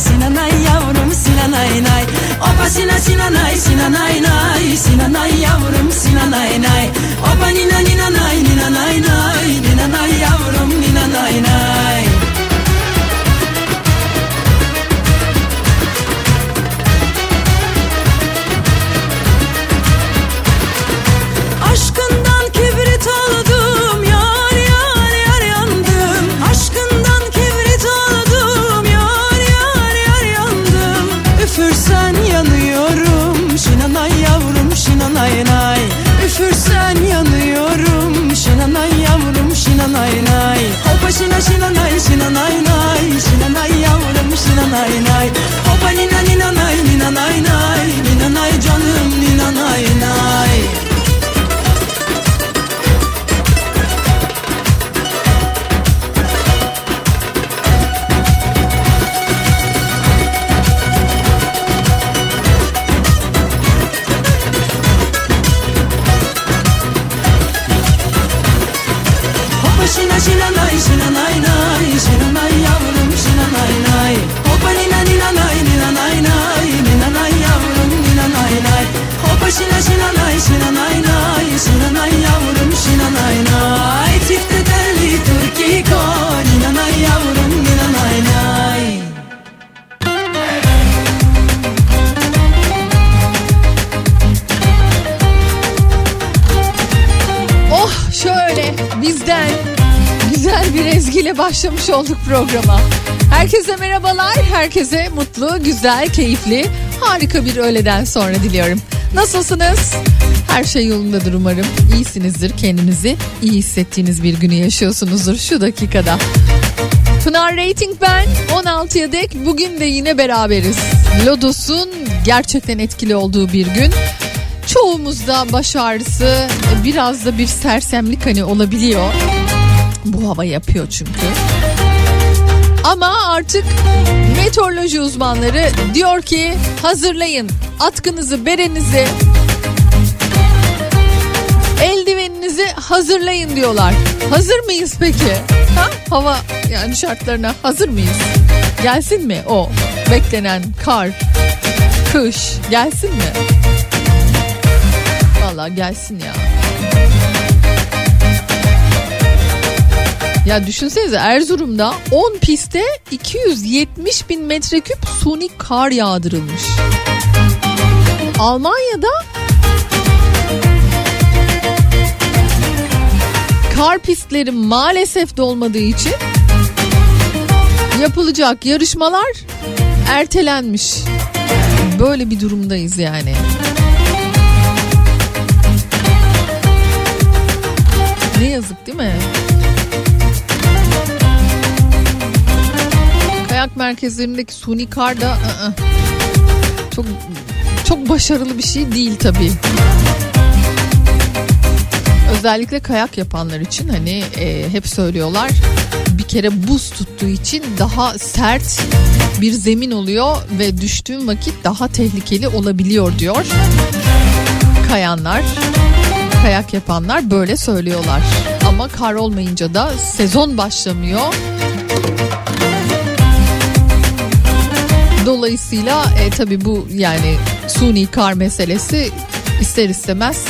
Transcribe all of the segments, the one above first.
Sinanay yavrum Sinanay nay. Opa Sina Sinanay Sinanay nay. başlamış olduk programa. Herkese merhabalar, herkese mutlu, güzel, keyifli, harika bir öğleden sonra diliyorum. Nasılsınız? Her şey yolundadır umarım. İyisinizdir, kendinizi iyi hissettiğiniz bir günü yaşıyorsunuzdur şu dakikada. Pınar Rating ben 16'ya dek bugün de yine beraberiz. Lodos'un gerçekten etkili olduğu bir gün. Çoğumuzda baş ağrısı e, biraz da bir sersemlik hani olabiliyor. Bu hava yapıyor çünkü. Ama artık meteoroloji uzmanları diyor ki hazırlayın atkınızı, berenizi, eldiveninizi hazırlayın diyorlar. Hazır mıyız peki? Ha? Hava yani şartlarına hazır mıyız? Gelsin mi o beklenen kar, kış gelsin mi? Vallahi gelsin ya. Ya düşünsenize Erzurum'da 10 pistte 270 bin metreküp suni kar yağdırılmış. Almanya'da kar pistleri maalesef dolmadığı için yapılacak yarışmalar ertelenmiş. Böyle bir durumdayız yani. Ne yazık değil mi? Kayak merkezlerindeki suni kar da ı-ı, çok çok başarılı bir şey değil tabii. Özellikle kayak yapanlar için hani e, hep söylüyorlar bir kere buz tuttuğu için daha sert bir zemin oluyor ve düştüğün vakit daha tehlikeli olabiliyor diyor. Kayanlar, kayak yapanlar böyle söylüyorlar. Ama kar olmayınca da sezon başlamıyor. Dolayısıyla e, tabi bu yani suni kar meselesi ister istemez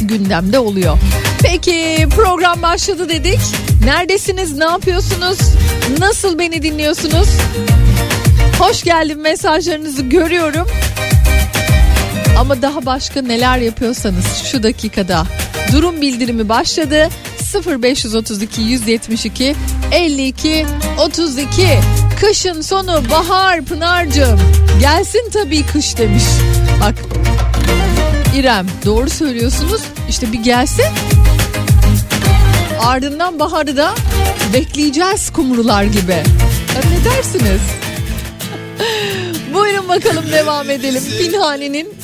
gündemde oluyor. Peki program başladı dedik. Neredesiniz? Ne yapıyorsunuz? Nasıl beni dinliyorsunuz? Hoş geldin mesajlarınızı görüyorum. Ama daha başka neler yapıyorsanız şu dakikada durum bildirimi başladı. 0532 172 52 32 Kışın sonu bahar Pınar'cığım gelsin tabii kış demiş. Bak İrem doğru söylüyorsunuz işte bir gelsin ardından baharı da bekleyeceğiz kumrular gibi. Ya ne dersiniz? Buyurun bakalım devam edelim. Pinhani'nin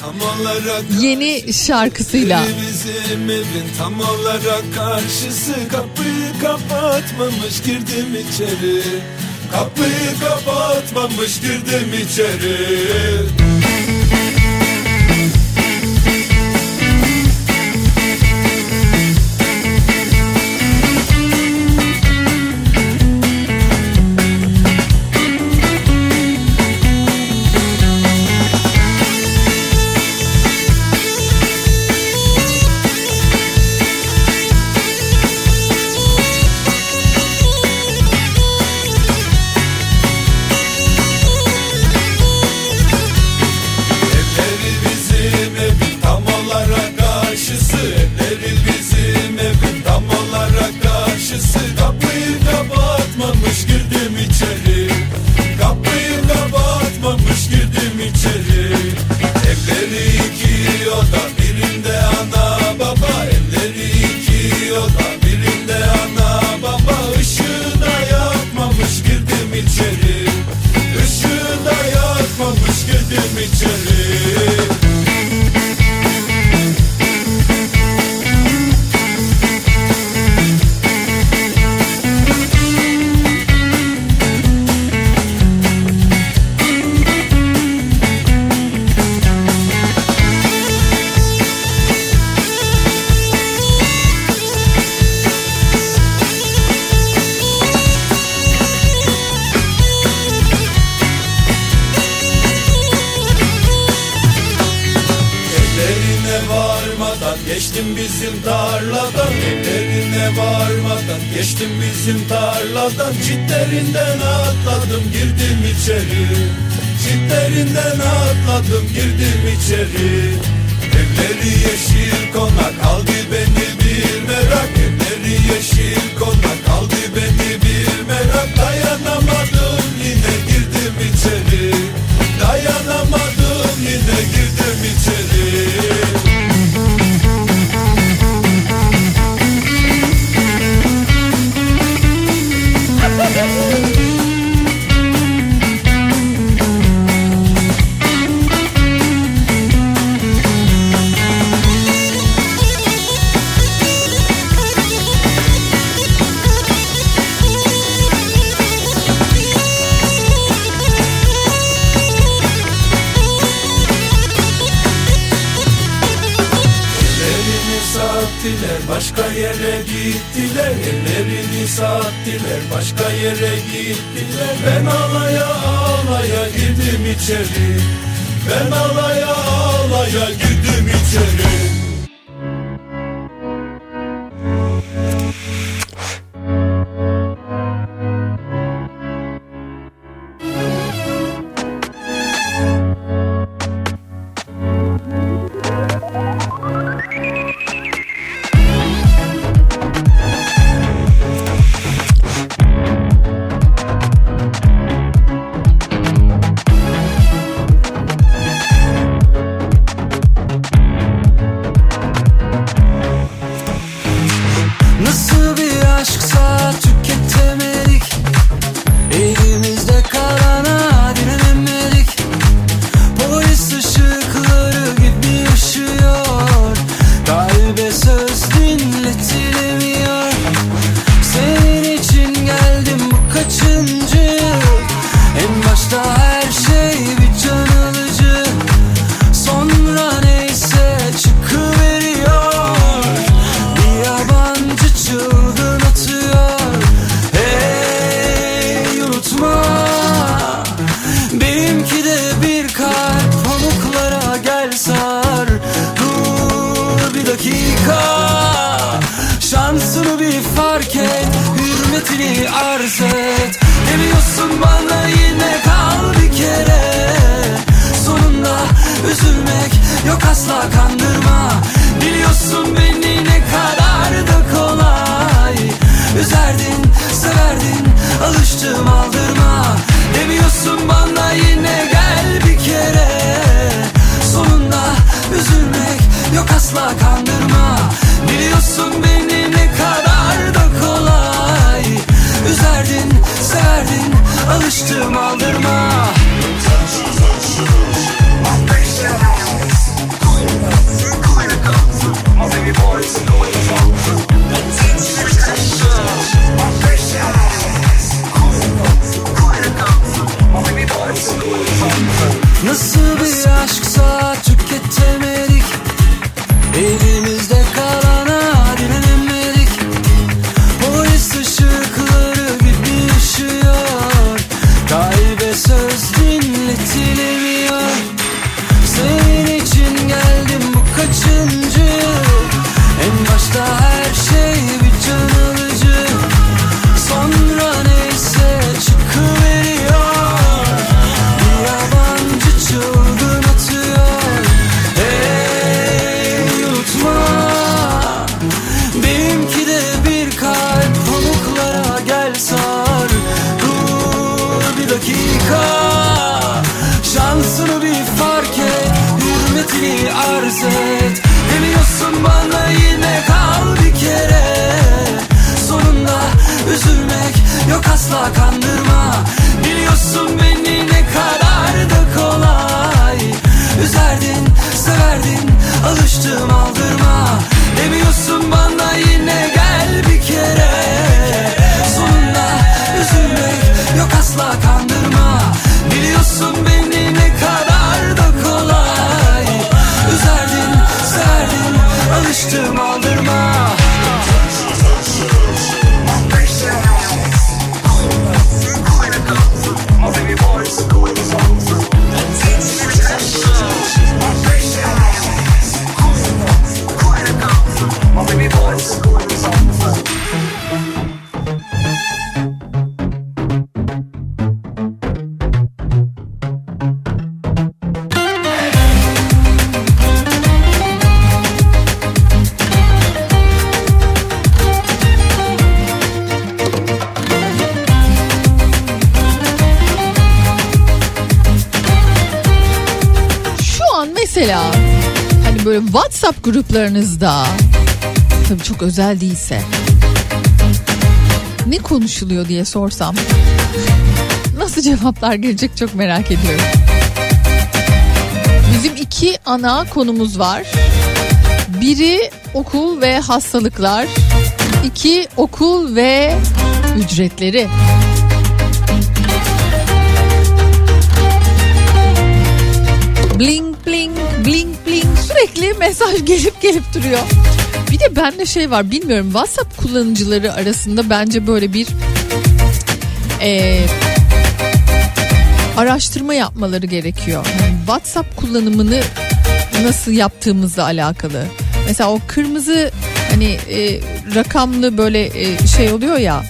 yeni şarkısıyla. Bizim evin tam olarak karşısı Kapıyı kapatmamış girdim içeri Kapıyı kapatmamış girdim içeri WhatsApp gruplarınızda tabii çok özel değilse ne konuşuluyor diye sorsam nasıl cevaplar gelecek çok merak ediyorum. Bizim iki ana konumuz var. Biri okul ve hastalıklar, iki okul ve ücretleri. mesaj gelip gelip duruyor. Bir de bende şey var bilmiyorum WhatsApp kullanıcıları arasında bence böyle bir e, araştırma yapmaları gerekiyor. Yani WhatsApp kullanımını nasıl yaptığımızla alakalı. Mesela o kırmızı hani e, rakamlı böyle e, şey oluyor ya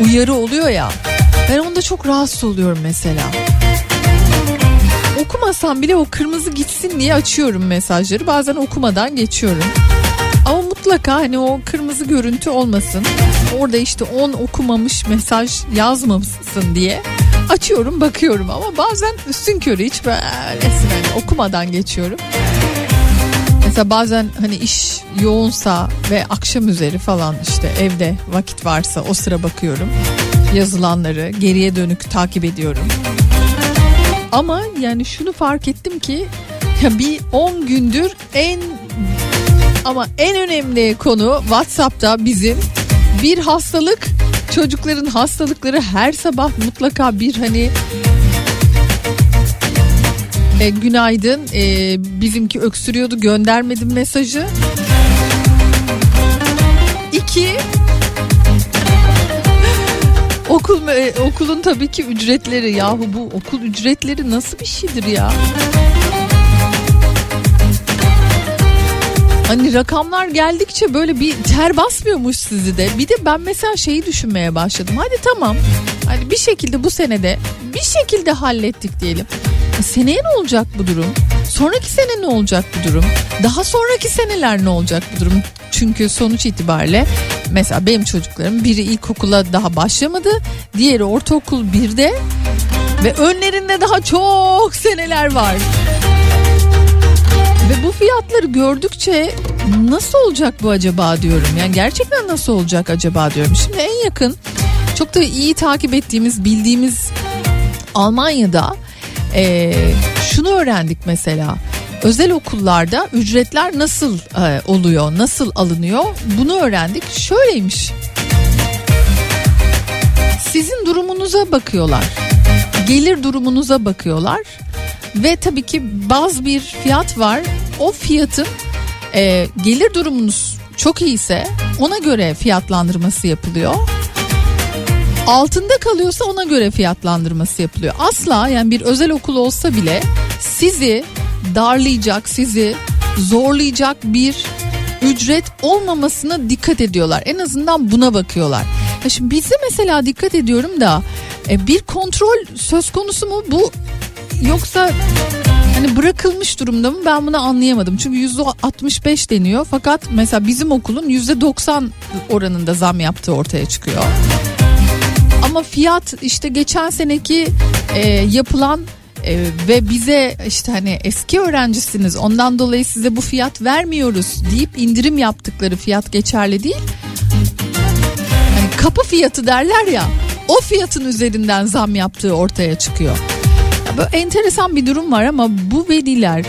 uyarı oluyor ya ben onda çok rahatsız oluyorum mesela. Okumasam bile o kırmızı gitsin diye açıyorum mesajları bazen okumadan geçiyorum. Ama mutlaka hani o kırmızı görüntü olmasın. Orada işte 10 okumamış mesaj yazmamışsın diye açıyorum bakıyorum ama bazen üstün körü hiç böylesin hani okumadan geçiyorum. Mesela bazen hani iş yoğunsa ve akşam üzeri falan işte evde vakit varsa o sıra bakıyorum. Yazılanları geriye dönük takip ediyorum. Ama yani şunu fark ettim ki ya bir 10 gündür en ama en önemli konu WhatsApp'ta bizim bir hastalık çocukların hastalıkları her sabah mutlaka bir hani e, günaydın e, bizimki öksürüyordu göndermedim mesajı. İki okul e, okulun tabii ki ücretleri yahu bu okul ücretleri nasıl bir şeydir ya? Hani rakamlar geldikçe böyle bir ter basmıyormuş sizi de. Bir de ben mesela şeyi düşünmeye başladım. Hadi tamam. Hani bir şekilde bu senede bir şekilde hallettik diyelim. E seneye ne olacak bu durum? Sonraki sene ne olacak bu durum? Daha sonraki seneler ne olacak bu durum? Çünkü sonuç itibariyle mesela benim çocuklarım biri ilkokula daha başlamadı. Diğeri ortaokul 1'de ve önlerinde daha çok seneler var. Ve bu fiyatları gördükçe nasıl olacak bu acaba diyorum. Yani gerçekten nasıl olacak acaba diyorum. Şimdi en yakın çok da iyi takip ettiğimiz bildiğimiz Almanya'da e, şunu öğrendik mesela. Özel okullarda ücretler nasıl e, oluyor, nasıl alınıyor bunu öğrendik. Şöyleymiş. Sizin durumunuza bakıyorlar. Gelir durumunuza bakıyorlar. Ve tabii ki baz bir fiyat var. O fiyatın e, gelir durumunuz çok iyiyse ona göre fiyatlandırması yapılıyor. Altında kalıyorsa ona göre fiyatlandırması yapılıyor. Asla yani bir özel okul olsa bile sizi darlayacak, sizi zorlayacak bir ücret olmamasına dikkat ediyorlar. En azından buna bakıyorlar. Ya şimdi bizde mesela dikkat ediyorum da e, bir kontrol söz konusu mu bu yoksa hani bırakılmış durumda mı ben bunu anlayamadım. Çünkü yüzde 65 deniyor fakat mesela bizim okulun yüzde 90 oranında zam yaptığı ortaya çıkıyor. Ama fiyat işte geçen seneki e, yapılan e, ve bize işte hani eski öğrencisiniz ondan dolayı size bu fiyat vermiyoruz deyip indirim yaptıkları fiyat geçerli değil. Hani kapı fiyatı derler ya o fiyatın üzerinden zam yaptığı ortaya çıkıyor. Ya böyle enteresan bir durum var ama bu veliler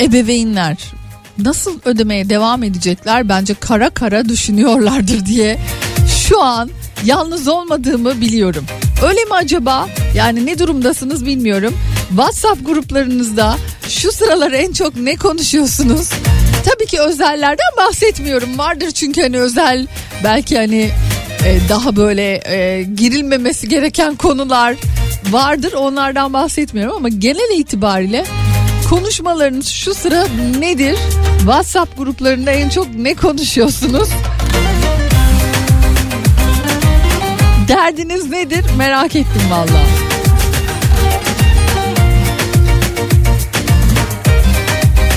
ebeveynler nasıl ödemeye devam edecekler bence kara kara düşünüyorlardır diye şu an yalnız olmadığımı biliyorum. Öyle mi acaba? Yani ne durumdasınız bilmiyorum. WhatsApp gruplarınızda şu sıralar en çok ne konuşuyorsunuz? Tabii ki özellerden bahsetmiyorum. Vardır çünkü hani özel belki hani e, daha böyle e, girilmemesi gereken konular vardır. Onlardan bahsetmiyorum ama genel itibariyle konuşmalarınız şu sıra nedir? WhatsApp gruplarında en çok ne konuşuyorsunuz? Derdiniz nedir? Merak ettim valla.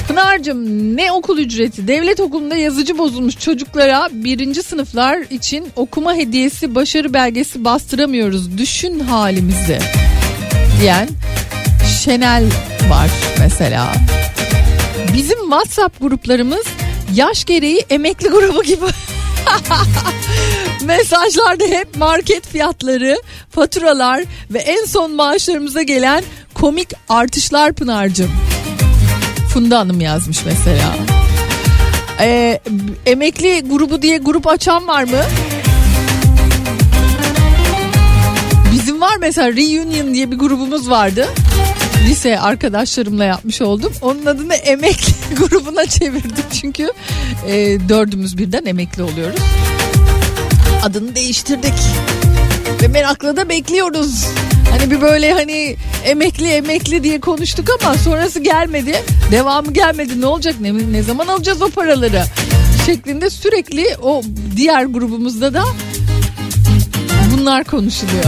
Pınar'cığım ne okul ücreti? Devlet okulunda yazıcı bozulmuş çocuklara birinci sınıflar için okuma hediyesi başarı belgesi bastıramıyoruz. Düşün halimizi diyen Şenel var mesela. Bizim WhatsApp gruplarımız yaş gereği emekli grubu gibi. Mesajlarda hep market fiyatları, faturalar ve en son maaşlarımıza gelen komik artışlar Pınar'cığım. Funda Hanım yazmış mesela. Ee, emekli grubu diye grup açan var mı? Bizim var mesela Reunion diye bir grubumuz vardı. lise arkadaşlarımla yapmış oldum. Onun adını emekli grubuna çevirdim çünkü e, dördümüz birden emekli oluyoruz. Adını değiştirdik ve merakla da bekliyoruz. Hani bir böyle hani emekli emekli diye konuştuk ama sonrası gelmedi. Devamı gelmedi. Ne olacak? Ne, ne zaman alacağız o paraları? Şeklinde sürekli o diğer grubumuzda da bunlar konuşuluyor.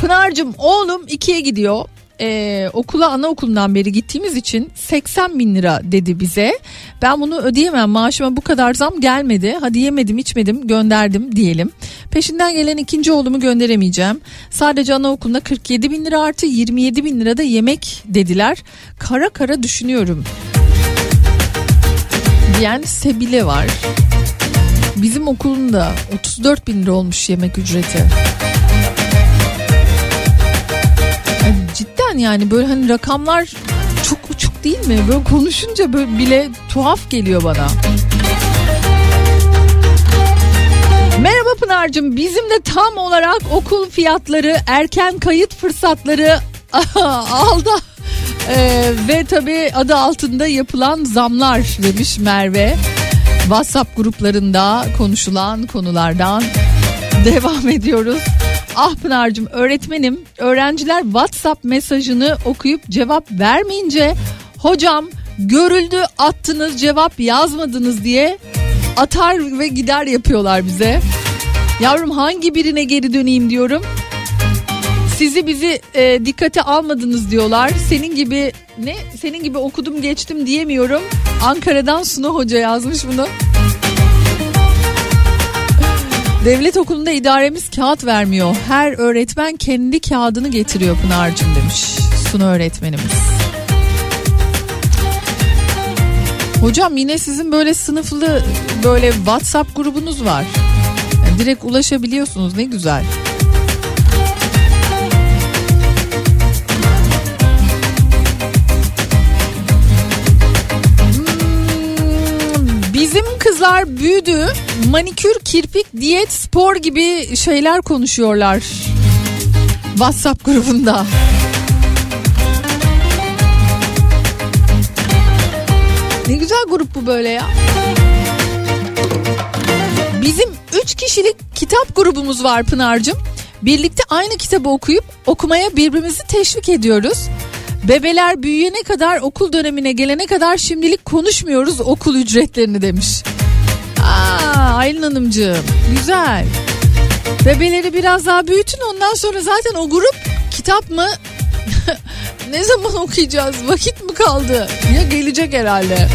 Pınar'cığım oğlum ikiye gidiyor. Ee, okula anaokulundan beri gittiğimiz için 80 bin lira dedi bize. Ben bunu ödeyemem maaşıma bu kadar zam gelmedi. Hadi yemedim içmedim gönderdim diyelim. Peşinden gelen ikinci oğlumu gönderemeyeceğim. Sadece anaokuluna 47 bin lira artı 27 bin lira da yemek dediler. Kara kara düşünüyorum. Diyen Sebile var. Bizim okulun da 34 bin lira olmuş yemek ücreti. Cidden yani böyle hani rakamlar çok uçuk değil mi? Böyle konuşunca böyle bile tuhaf geliyor bana. Merhaba Pınar'cığım bizim de tam olarak okul fiyatları erken kayıt fırsatları aldı. Ee, ve tabii adı altında yapılan zamlar demiş Merve. WhatsApp gruplarında konuşulan konulardan devam ediyoruz. Ah Pınar'cığım öğretmenim öğrenciler WhatsApp mesajını okuyup cevap vermeyince hocam görüldü attınız cevap yazmadınız diye atar ve gider yapıyorlar bize. Yavrum hangi birine geri döneyim diyorum. Sizi bizi e, dikkate almadınız diyorlar. Senin gibi ne? Senin gibi okudum geçtim diyemiyorum. Ankara'dan Sunu Hoca yazmış bunu. Devlet okulunda idaremiz kağıt vermiyor. Her öğretmen kendi kağıdını getiriyor Pınar'cığım demiş Sunu öğretmenimiz. Hocam yine sizin böyle sınıflı böyle WhatsApp grubunuz var. Yani direkt ulaşabiliyorsunuz ne güzel. Kızlar büyüdü. Manikür, kirpik, diyet, spor gibi şeyler konuşuyorlar. WhatsApp grubunda. Ne güzel grup bu böyle ya. Bizim 3 kişilik kitap grubumuz var Pınar'cığım. Birlikte aynı kitabı okuyup okumaya birbirimizi teşvik ediyoruz. Bebeler büyüyene kadar okul dönemine gelene kadar şimdilik konuşmuyoruz okul ücretlerini demiş. Aylin Hanımcığım güzel. Bebeleri biraz daha büyütün ondan sonra zaten o grup kitap mı ne zaman okuyacağız vakit mi kaldı ya gelecek herhalde.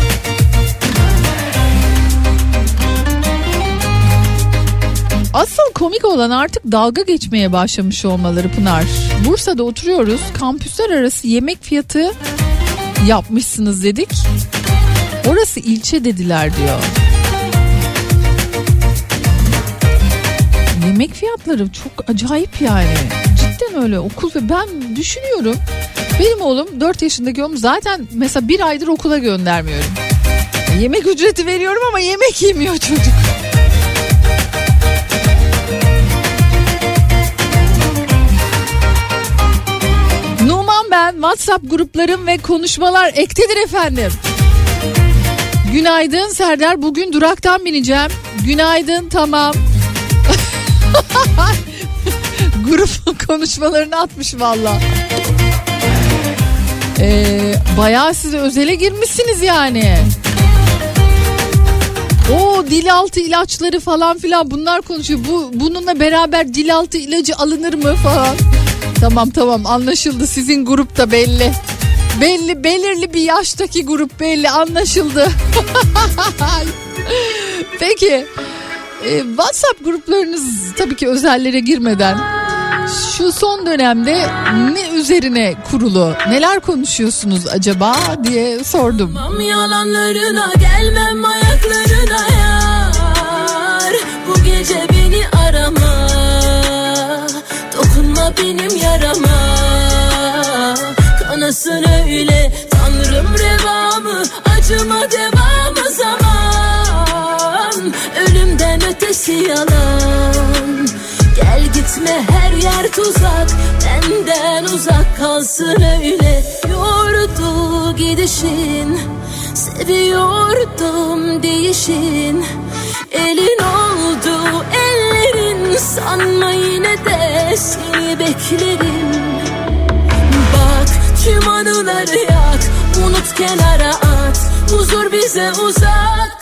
Asıl komik olan artık dalga geçmeye başlamış olmaları Pınar. Bursa'da oturuyoruz. Kampüsler arası yemek fiyatı yapmışsınız dedik. Orası ilçe dediler diyor. Yemek fiyatları çok acayip yani. Cidden öyle okul ve ben düşünüyorum. Benim oğlum 4 yaşındaki oğlum zaten mesela bir aydır okula göndermiyorum. Yemek ücreti veriyorum ama yemek yemiyor çocuk. Numan ben WhatsApp gruplarım ve konuşmalar ektedir efendim. Günaydın Serdar bugün duraktan bineceğim. Günaydın tamam. Grup konuşmalarını atmış valla. Ee, bayağı siz özele girmişsiniz yani. O dil altı ilaçları falan filan bunlar konuşuyor. Bu bununla beraber dil altı ilacı alınır mı falan. Tamam tamam anlaşıldı sizin grupta belli. Belli belirli bir yaştaki grup belli anlaşıldı. Peki e, WhatsApp gruplarınız tabii ki özellere girmeden şu son dönemde ne üzerine kurulu neler konuşuyorsunuz acaba diye sordum. Yalanlarına gelmem ayaklarına yar. Bu gece beni arama Dokunma benim yarama. Kanasın öyle tanrım revamı Acıma devamı Ötesi yalan. Gel gitme her yer tuzak. Benden uzak kal mısın öyle. Yordu gidişin Seviyordum değişin. Elin oldu ellerin. Sanma yine de seni beklerim. Bak tüm anıları yak. Unut kenara at. Huzur bize uzak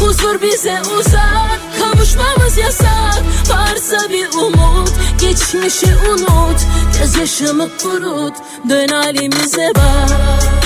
Huzur bize uzak Kavuşmamız yasak. Varsa bir umut Geçmişi unut. Gözyaşımı kurut Dön halimize bak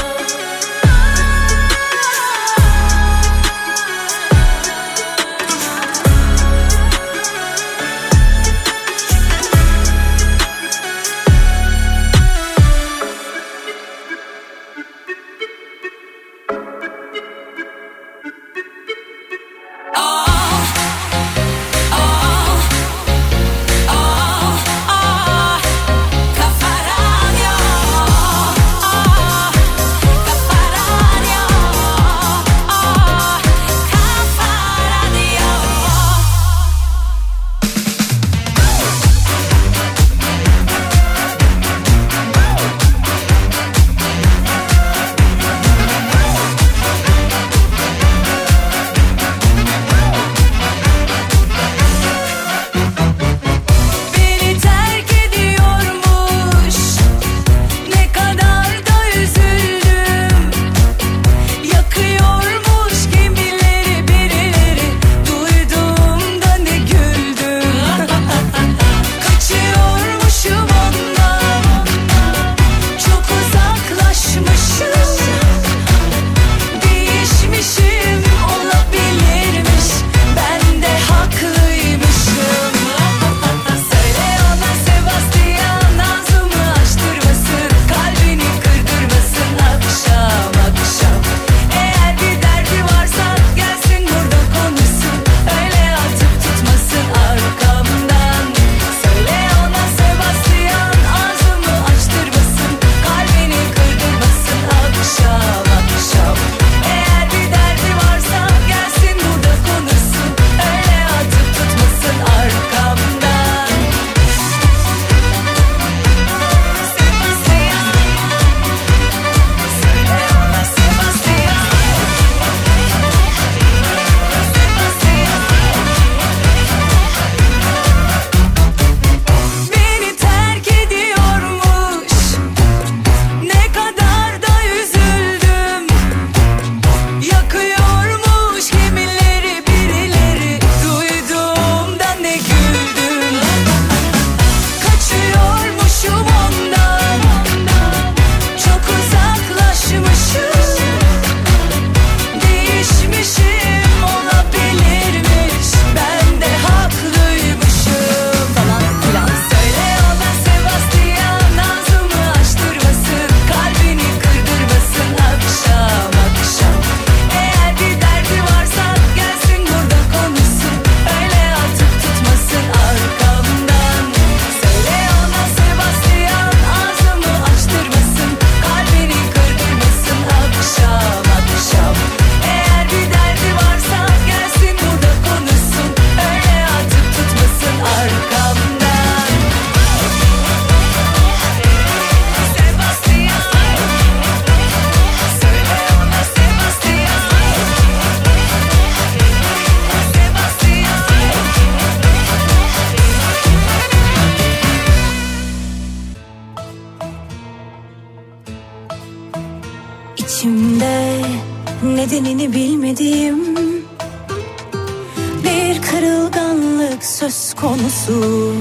konusu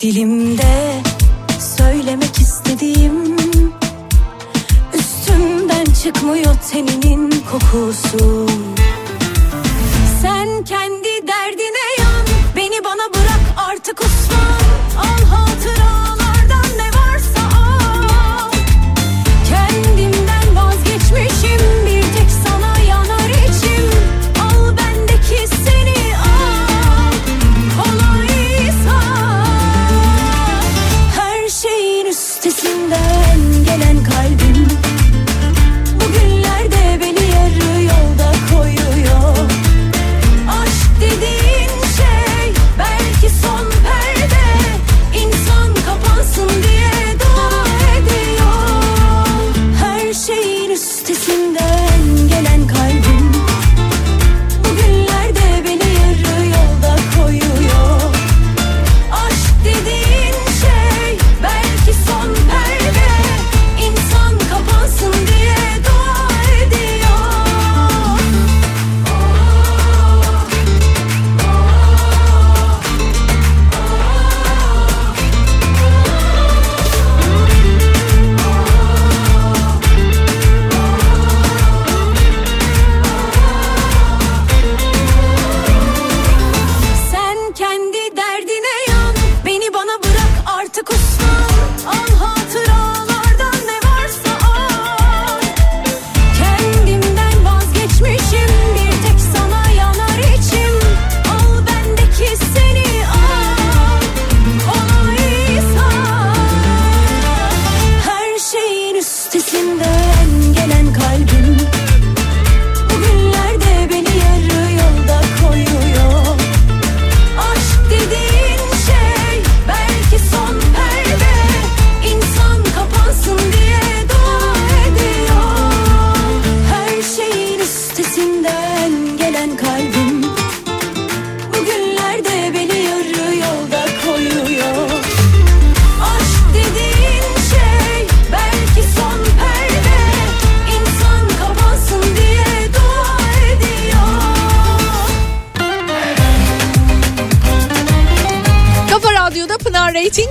Dilimde söylemek istediğim Üstümden çıkmıyor teninin kokusu. Sen kendi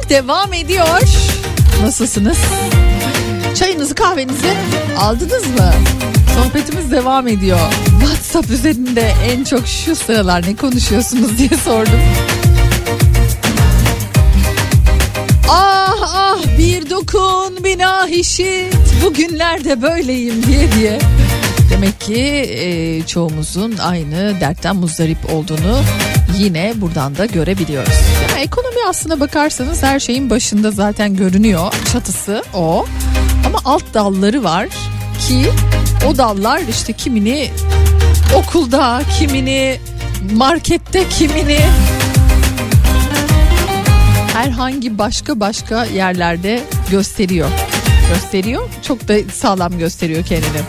Devam ediyor. Nasılsınız? Çayınızı kahvenizi aldınız mı? Sohbetimiz devam ediyor. WhatsApp üzerinde en çok şu sıralar ne konuşuyorsunuz diye sordum. Ah ah bir dokun bina işit bugünlerde böyleyim diye diye. Demek ki e, çoğumuzun aynı dertten muzdarip olduğunu yine buradan da görebiliyoruz. Ekonomi aslına bakarsanız her şeyin başında zaten görünüyor. Çatısı o. Ama alt dalları var ki o dallar işte kimini okulda, kimini markette, kimini herhangi başka başka yerlerde gösteriyor. Gösteriyor. Çok da sağlam gösteriyor kendini.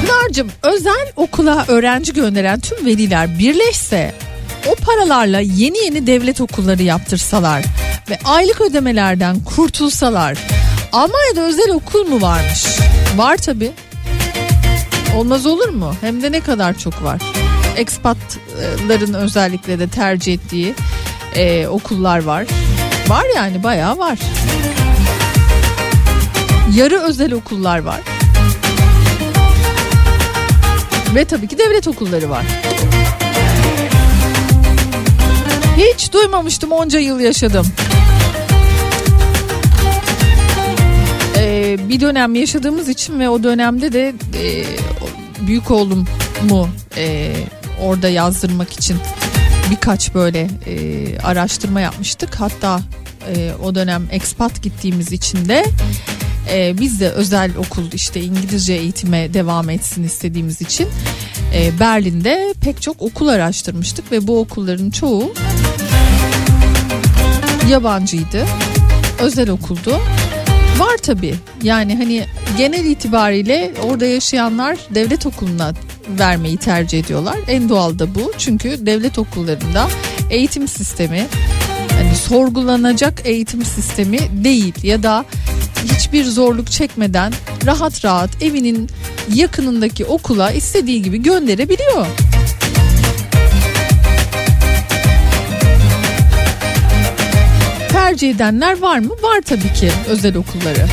Pınar'cığım özel okula öğrenci gönderen tüm veliler birleşse o paralarla yeni yeni devlet okulları yaptırsalar ve aylık ödemelerden kurtulsalar Almanya'da özel okul mu varmış? Var tabi. Olmaz olur mu? Hem de ne kadar çok var. Ekspatların özellikle de tercih ettiği e, okullar var. Var yani bayağı var. Yarı özel okullar var. Ve tabii ki devlet okulları var. Hiç duymamıştım onca yıl yaşadım. Ee, bir dönem yaşadığımız için ve o dönemde de e, büyük oğlumu e, orada yazdırmak için birkaç böyle e, araştırma yapmıştık. Hatta e, o dönem expat gittiğimiz için de e, biz de özel okul işte İngilizce eğitime devam etsin istediğimiz için e, Berlin'de pek çok okul araştırmıştık ve bu okulların çoğu yabancıydı. Özel okuldu. Var tabi yani hani genel itibariyle orada yaşayanlar devlet okuluna vermeyi tercih ediyorlar. En doğal da bu çünkü devlet okullarında eğitim sistemi hani sorgulanacak eğitim sistemi değil ya da hiçbir zorluk çekmeden rahat rahat evinin yakınındaki okula istediği gibi gönderebiliyor. Tercih edenler var mı? Var tabii ki özel okulları.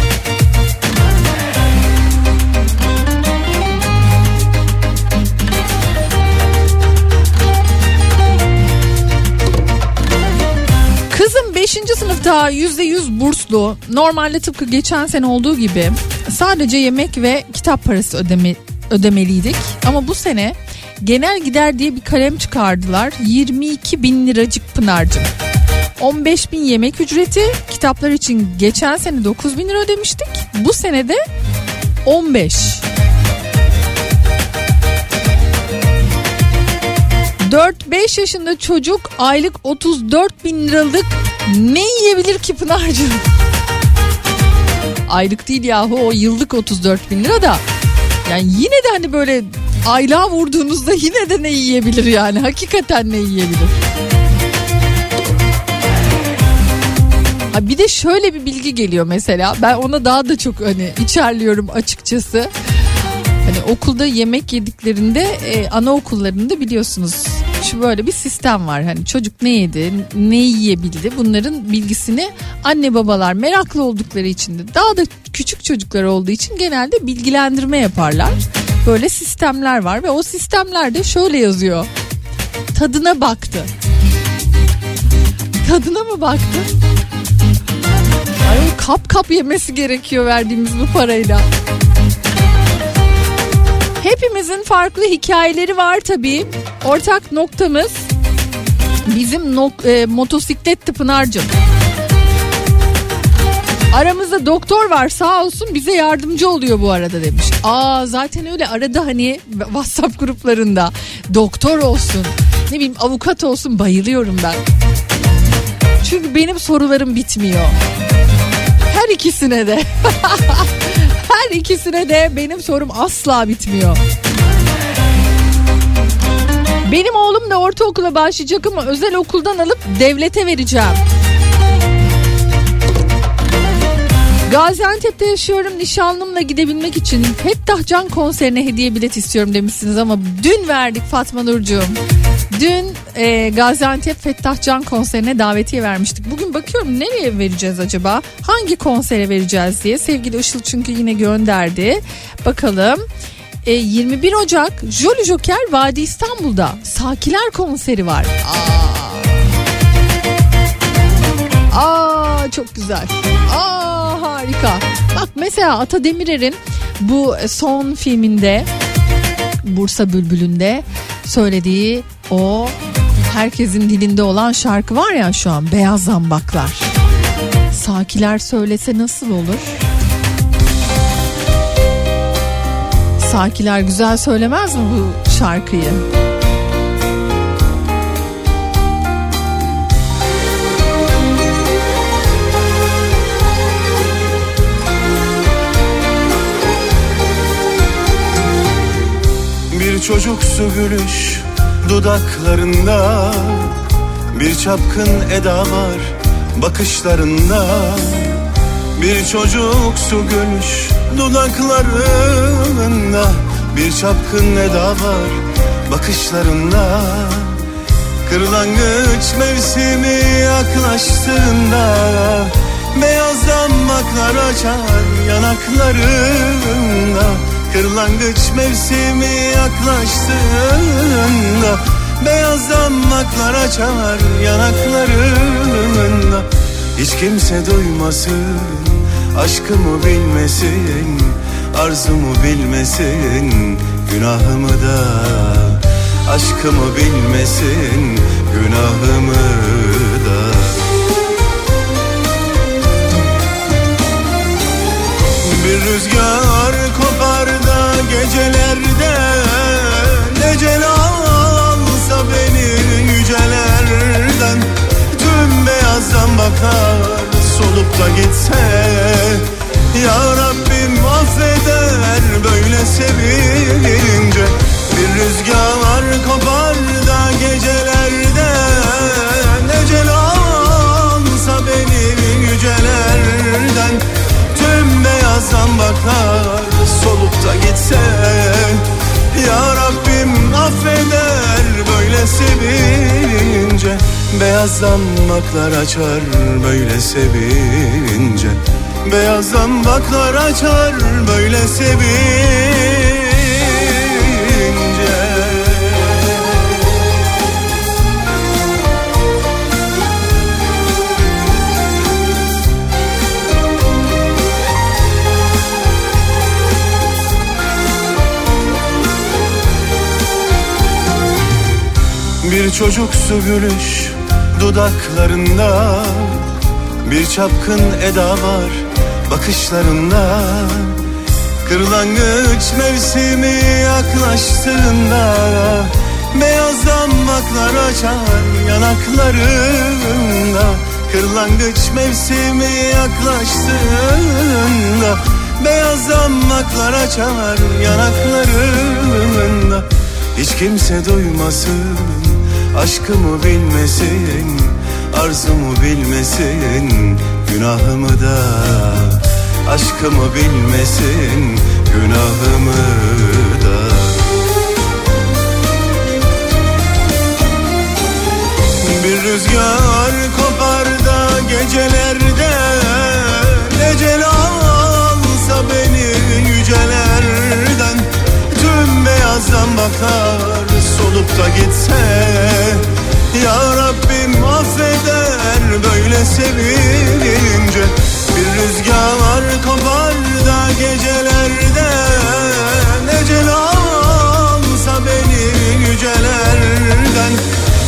5. sınıfta %100 burslu. Normalde tıpkı geçen sene olduğu gibi sadece yemek ve kitap parası ödeme, ödemeliydik. Ama bu sene genel gider diye bir kalem çıkardılar. 22 bin liracık Pınar'cığım. 15 bin yemek ücreti kitaplar için geçen sene 9 bin lira ödemiştik. Bu sene de 15. 4-5 yaşında çocuk aylık 34 bin liralık ne yiyebilir ki Pınar'cığım? Aylık değil yahu o yıllık 34 bin lira da. Yani yine de hani böyle aylığa vurduğunuzda yine de ne yiyebilir yani hakikaten ne yiyebilir? Ha bir de şöyle bir bilgi geliyor mesela. Ben ona daha da çok hani içerliyorum açıkçası. Hani okulda yemek yediklerinde e, anaokullarında biliyorsunuz şu böyle bir sistem var. Hani çocuk ne yedi, ne yiyebildi bunların bilgisini anne babalar meraklı oldukları için de daha da küçük çocuklar olduğu için genelde bilgilendirme yaparlar. Böyle sistemler var ve o sistemlerde şöyle yazıyor. Tadına baktı. Tadına mı baktı? Ay kap kap yemesi gerekiyor verdiğimiz bu parayla. Hepimizin farklı hikayeleri var tabii. Ortak noktamız bizim nok- e, motosikletti Pınar'cığım. Aramızda doktor var sağ olsun bize yardımcı oluyor bu arada demiş. Aa zaten öyle arada hani WhatsApp gruplarında doktor olsun ne bileyim avukat olsun bayılıyorum ben. Çünkü benim sorularım bitmiyor. Her ikisine de. Her ikisine de benim sorum asla bitmiyor. Benim oğlum da ortaokula başlayacak ama özel okuldan alıp devlete vereceğim. Gaziantep'te yaşıyorum nişanlımla gidebilmek için Fettah Can konserine hediye bilet istiyorum demişsiniz ama dün verdik Fatma Nurcuğum. Dün e, Gaziantep Fettah Can konserine davetiye vermiştik. Bugün bakıyorum nereye vereceğiz acaba? Hangi konsere vereceğiz diye. Sevgili Işıl çünkü yine gönderdi. Bakalım. E, 21 Ocak Jolly Joker Vadi İstanbul'da Sakiler konseri var. Aa. Aa çok güzel. Aa harika. Bak mesela Ata Demirer'in bu son filminde Bursa Bülbülü'nde söylediği o herkesin dilinde olan şarkı var ya şu an Beyaz Zambaklar. Sakiler söylese nasıl olur? Sakiler güzel söylemez mi bu şarkıyı? Çocuksu gülüş dudaklarında. Bir çapkın eda var bakışlarında. Bir çocuksu gülüş dudaklarında. Bir çapkın eda var bakışlarında. Kırlangıç mevsimi yaklaştığında Beyaz damaklar açar yanaklarında Kırlangıç mevsimi yaklaştığında Beyaz damaklar açar yanaklarında. Hiç kimse duymasın Aşkımı bilmesin Arzumu bilmesin Günahımı da. Aşkımı bilmesin Günahımı da. Bir rüzgar kopar gecelerde. Ecel alsa beni yücelerden Tüm beyazdan bakar solup da gitse. Ya Rabbim affeder böyle sevince Bir rüzgar kopar da gecelerde. Ecel alsa beni yücelerden bazen bakar solup da gitse. Ya Rabbim affeder böyle sevince. Beyaz zambaklar açar böyle sevince. Beyaz zambaklar açar böyle sevince. Bir çocuksu gülüş dudaklarında. Bir çapkın eda var bakışlarında. Kırlangıç mevsimi yaklaştığında Beyaz damaklar açar yanaklarında. Kırlangıç mevsimi yaklaştığında Beyaz damaklar açar yanaklarında. Hiç kimse duymasın Aşkımı bilmesin Arzumu bilmesin Günahımı da. Aşkımı bilmesin Günahımı da. Bir rüzgar kopar da gecelerde Ecel alsa beni yücelerden Tüm beyaz zambaklar solup da gitse Ya Rabbim affeder böyle sevince Bir rüzgar kopar da gecelerde Ecel alsa beni yücelerden.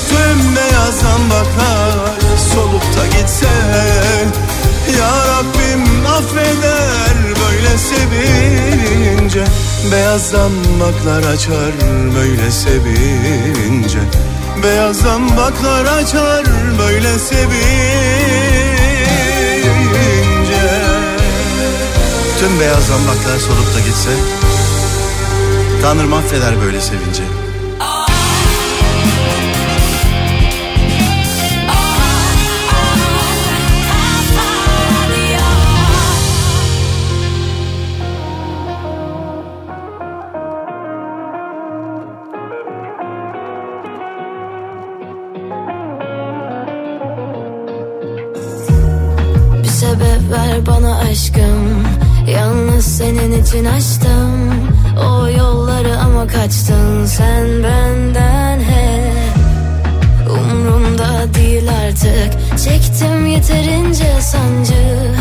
Tüm beyaz zambaklar solup da gitse Ya Rabbim affeder böyle sevince. Beyaz zambaklar açar böyle sevince. Beyaz zambaklar açar böyle sevince. Tüm beyaz zambaklar solup da gitse Tanrım affeder böyle sevince aşkım. Yalnız senin için açtım O yolları ama kaçtın sen benden hep. Umrumda değil artık. Çektim yeterince sancı.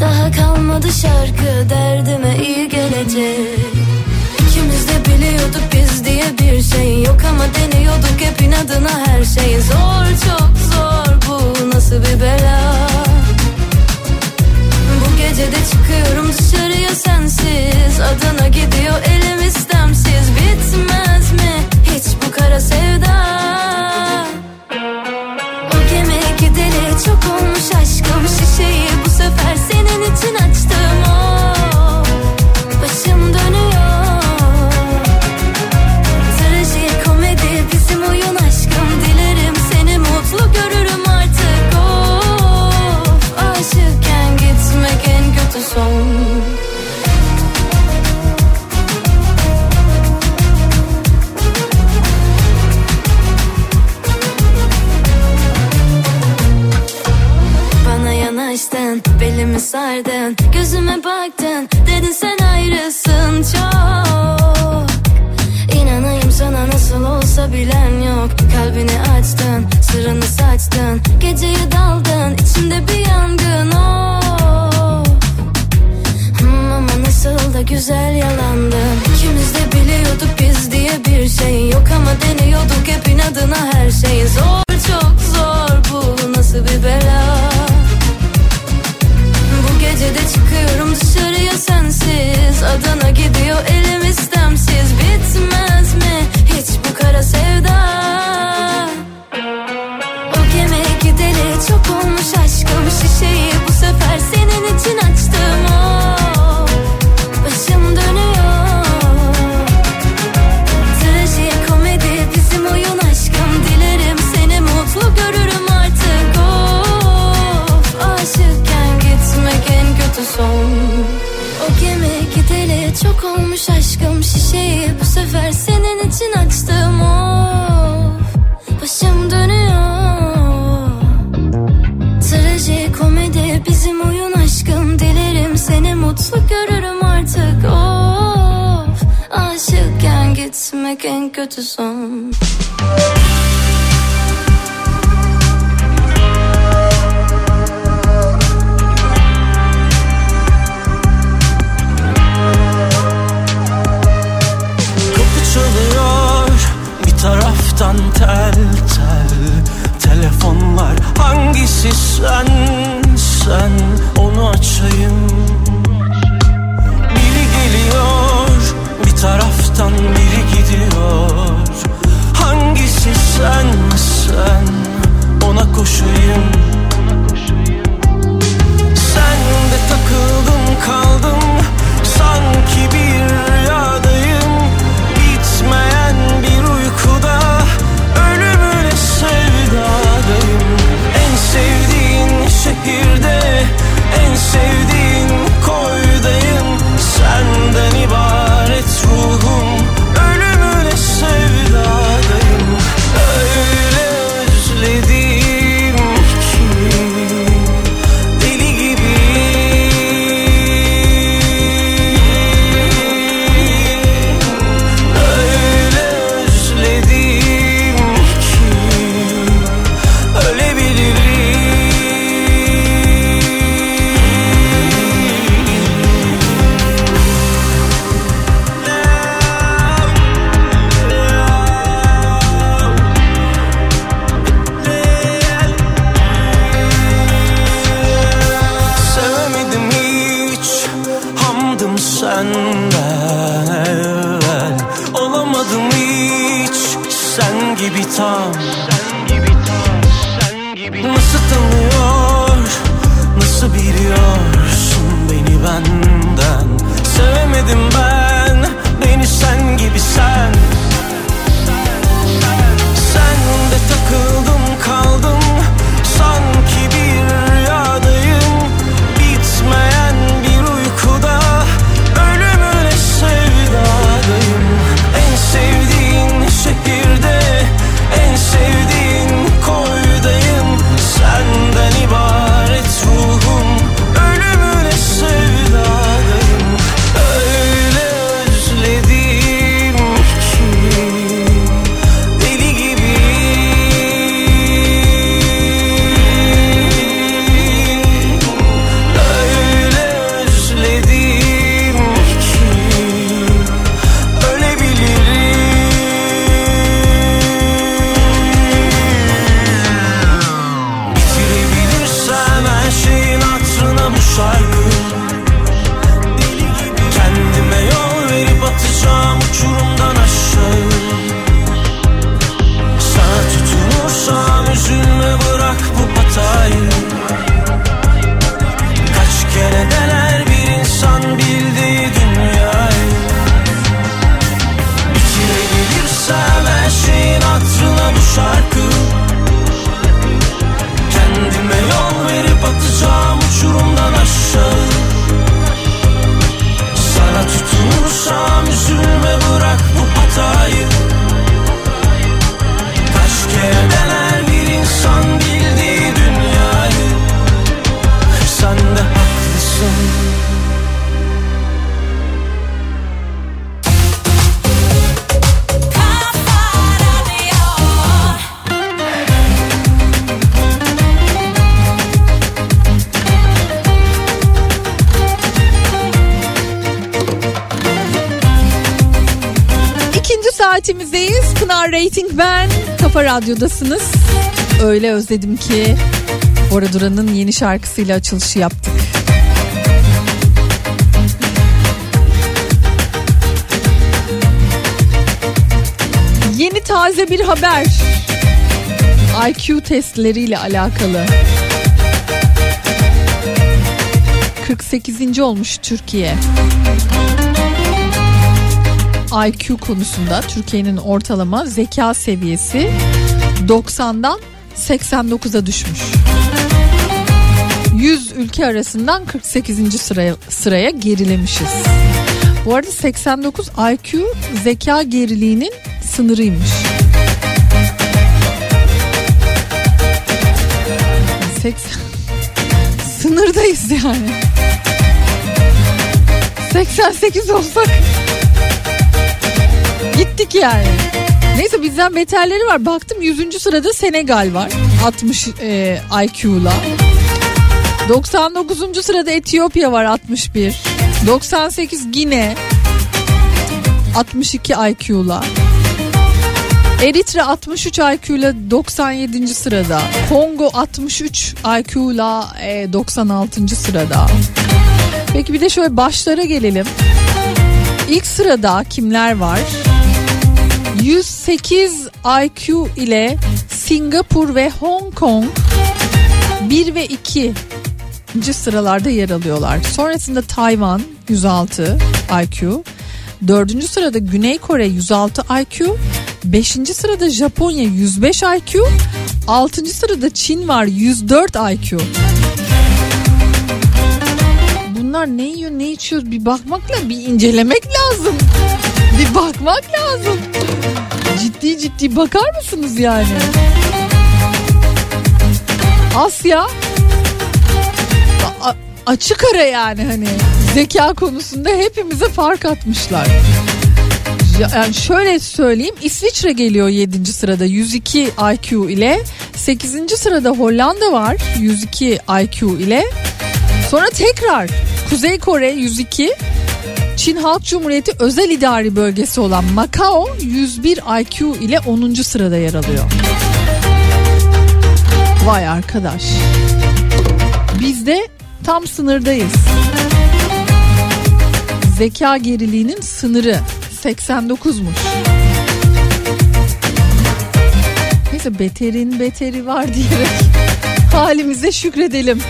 Daha kalmadı şarkı derdime iyi gelecek. İkimiz de biliyorduk biz diye bir şey yok ama deniyorduk hep inadına her şey. Zor çok zor. Bu nasıl bir bela bu gece de çıkıyorum dışarıya sensiz. Adana gidiyor elim istemsiz. Bitmez mi hiç bu kara sevda sardın Gözüme baktın, dedin sen ayrısın çok. İnanayım sana nasıl olsa bilen yok. Kalbini açtın, sırrını saçtın Geceyi daldın, içimde bir yangın oh. Hmm, Ama nasıl da güzel yalandın. İkimiz de biliyorduk biz diye bir şey yok Ama deniyorduk hep inadına her şey zor Adana gidiyor tek en kötü son. Taraftan tel tel. Telefonlar hangisi sen? sun Radyo'dasınız. Öyle özledim ki Bora Duran'ın yeni şarkısıyla açılışı yaptık. Yeni taze bir haber. IQ testleriyle alakalı. 48. olmuş Türkiye. IQ konusunda Türkiye'nin ortalama zeka seviyesi 90'dan 89'a düşmüş. 100 ülke arasından 48. sıraya sıraya gerilemişiz. Bu arada 89 IQ zeka geriliğinin sınırıymış. 80 sınırdayız yani. 88 olsak gittik yani. Neyse bizden beterleri var. Baktım 100. sırada Senegal var. 60 e, IQ'la. 99. sırada Etiyopya var 61. 98 Gine 62 IQ'la. Eritre 63 IQ'la 97. sırada. Kongo 63 IQ'la e, 96. sırada. Peki bir de şöyle başlara gelelim. İlk sırada kimler var? 108 IQ ile Singapur ve Hong Kong 1 ve 2 sıralarda yer alıyorlar. Sonrasında Tayvan 106 IQ. Dördüncü sırada Güney Kore 106 IQ. Beşinci sırada Japonya 105 IQ. Altıncı sırada Çin var 104 IQ. Bunlar ne yiyor ne içiyor bir bakmakla bir incelemek lazım. Bir bakmak lazım. Ciddi ciddi bakar mısınız yani? Asya a- açık ara yani hani zeka konusunda hepimize fark atmışlar. Ya- Yani şöyle söyleyeyim İsviçre geliyor 7. sırada 102 IQ ile 8. sırada Hollanda var 102 IQ ile sonra tekrar Kuzey Kore 102 Çin Halk Cumhuriyeti özel idari bölgesi olan Macao 101 IQ ile 10. sırada yer alıyor. Vay arkadaş. Biz de tam sınırdayız. Zeka geriliğinin sınırı 89'muş. Neyse beterin beteri var diyerek halimize şükredelim.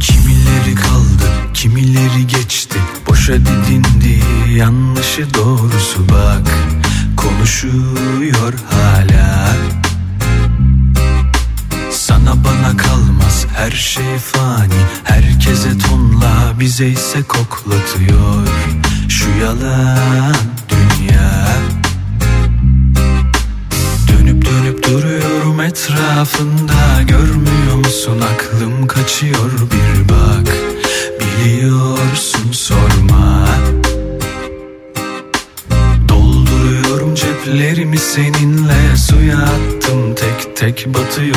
Kimileri kaldı, kimileri geçti. Boşa didindi, yanlışı doğrusu bak. Konuşuyor hala. Sana bana kalmaz her şey fani. Herkese tonla bize ise koklatıyor tek tek batıyor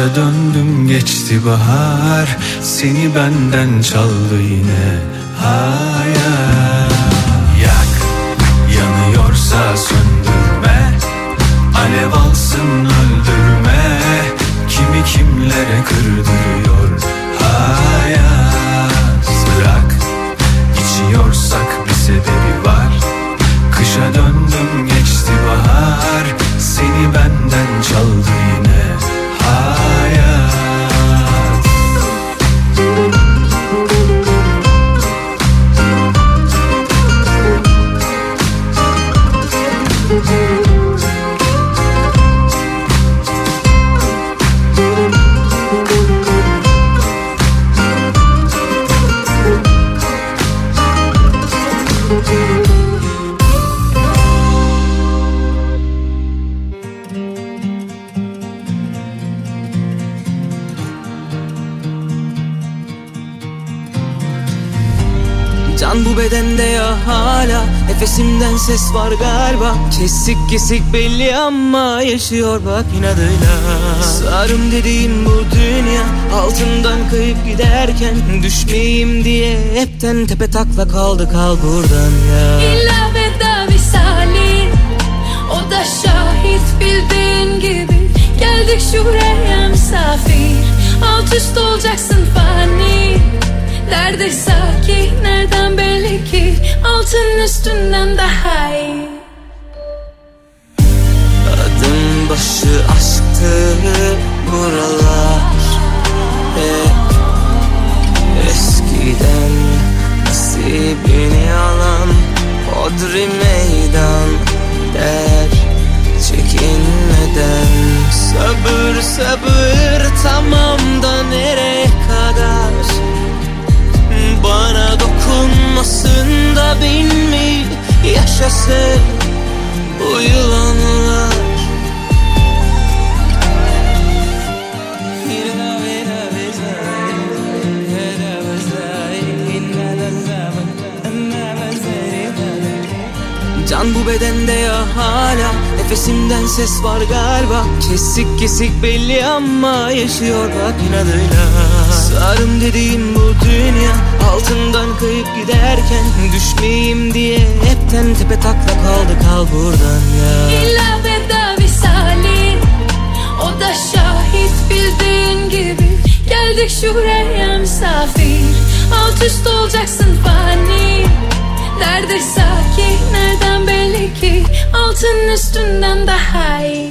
Kışa döndüm geçti bahar. Seni benden çaldı yine hayat ses var galiba. Kesik kesik belli ama yaşıyor bak inadıyla. Sarım dediğim bu dünya Altından kayıp giderken Düşmeyeyim diye hepten tepe takla kaldı kal buradan ya. İlla veda visali O da şahit bildiğin gibi. Geldik şuraya misafir Alt üst olacaksın fani. Nerede sakin nereden belli ki Altın üstünden daha iyi ses var galiba. Kesik kesik belli ama yaşıyor bak inadıyla. Sarım dediğim bu dünya Altından kayıp giderken Düşmeyeyim diye hepten tepe takla kaldı. Kal buradan ya. İlla veda visali O da şahit bildiğin gibi. Geldik şuraya misafir Alt üst olacaksın fani. Nerede sakin nereden belli ki Altın üstünden daha iyi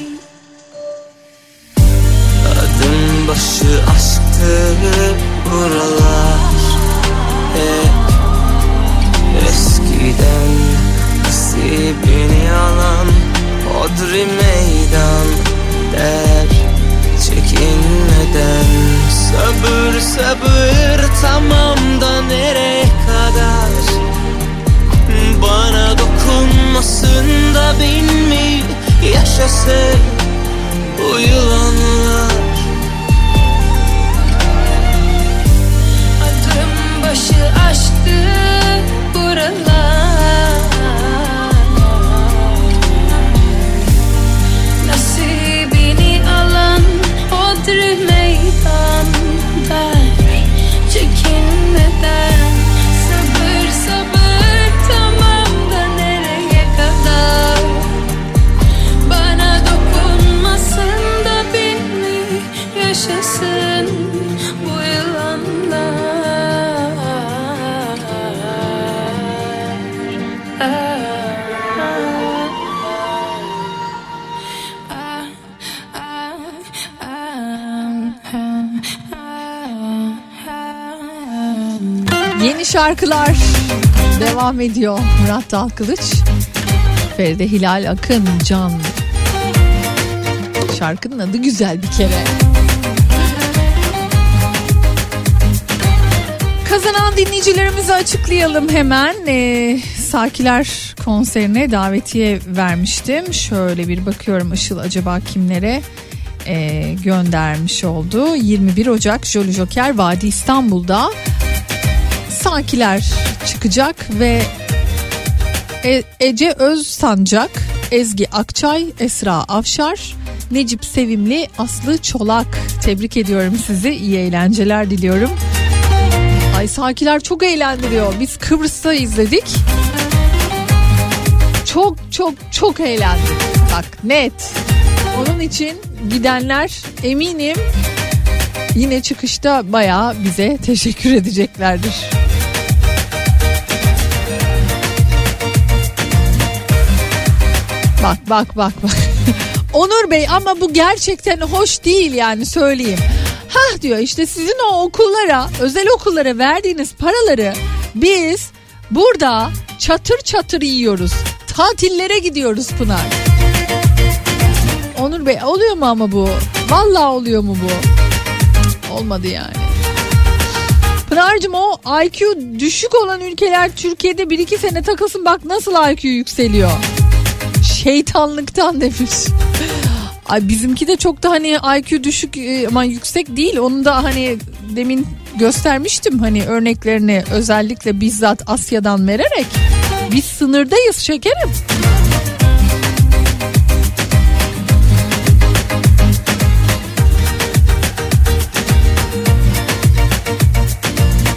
devam ediyor. Murat Dalkılıç, Feride Hilal Akın, Can. Şarkının adı güzel bir kere. Kazanan dinleyicilerimizi açıklayalım hemen. Ee, Sakiler konserine davetiye vermiştim. Şöyle bir bakıyorum Işıl acaba kimlere e, göndermiş oldu. 21 Ocak Jolly Joker Vadi İstanbul'da Sakiler çıkacak ve E- Ece Öz Sancak, Ezgi Akçay, Esra Afşar, Necip Sevimli, Aslı Çolak. Tebrik ediyorum sizi. İyi eğlenceler diliyorum. Ay Sakiler çok eğlendiriyor. Biz Kıbrıs'ta izledik. Çok çok çok eğlendik. Bak net. Onun için gidenler eminim yine çıkışta bayağı bize teşekkür edeceklerdir. Bak bak bak bak. Onur Bey ama bu gerçekten hoş değil yani söyleyeyim. Hah diyor işte sizin o okullara özel okullara verdiğiniz paraları biz burada çatır çatır yiyoruz. Tatillere gidiyoruz Pınar. Onur Bey oluyor mu ama bu? Vallahi oluyor mu bu? Olmadı yani. Pınar'cığım o IQ düşük olan ülkeler Türkiye'de 1-2 sene takılsın bak nasıl IQ yükseliyor. Şeytanlıktan demiş. Ay bizimki de çok da hani IQ düşük e, ama yüksek değil. Onu da hani demin göstermiştim hani örneklerini özellikle bizzat Asya'dan vererek. Biz sınırdayız şekerim.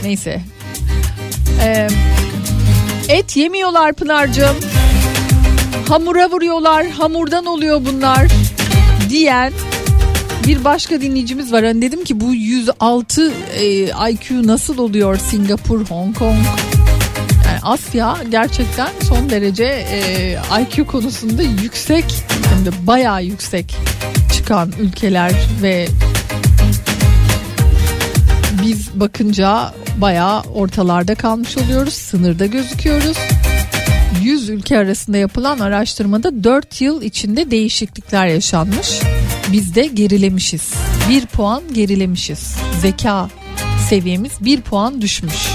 Neyse. Ee, et yemiyorlar Pınar'cığım. Hamura vuruyorlar. Hamurdan oluyor bunlar. Diyen bir başka dinleyicimiz var. Hani dedim ki bu 106 e, IQ nasıl oluyor Singapur, Hong Kong? Yani Asya gerçekten son derece e, IQ konusunda yüksek hem de bayağı yüksek çıkan ülkeler ve biz bakınca bayağı ortalarda kalmış oluyoruz. Sınırda gözüküyoruz. 100 ülke arasında yapılan araştırmada 4 yıl içinde değişiklikler yaşanmış. Biz de gerilemişiz. 1 puan gerilemişiz. Zeka seviyemiz 1 puan düşmüş.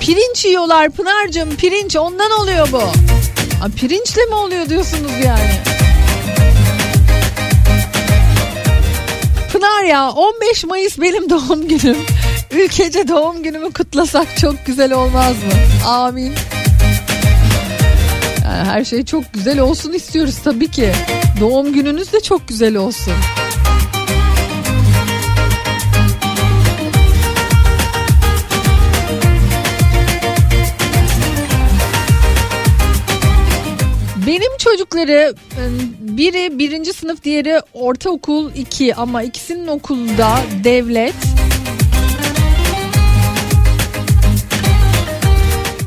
Pirinç yiyorlar Pınar'cığım pirinç ondan oluyor bu. Ha, pirinçle mi oluyor diyorsunuz yani? Pınar ya 15 Mayıs benim doğum günüm. Ülkece doğum günümü kutlasak çok güzel olmaz mı? Amin. Yani her şey çok güzel olsun istiyoruz tabii ki. Doğum gününüz de çok güzel olsun. Benim çocukları e, biri birinci sınıf diğeri ortaokul iki ama ikisinin okulda devlet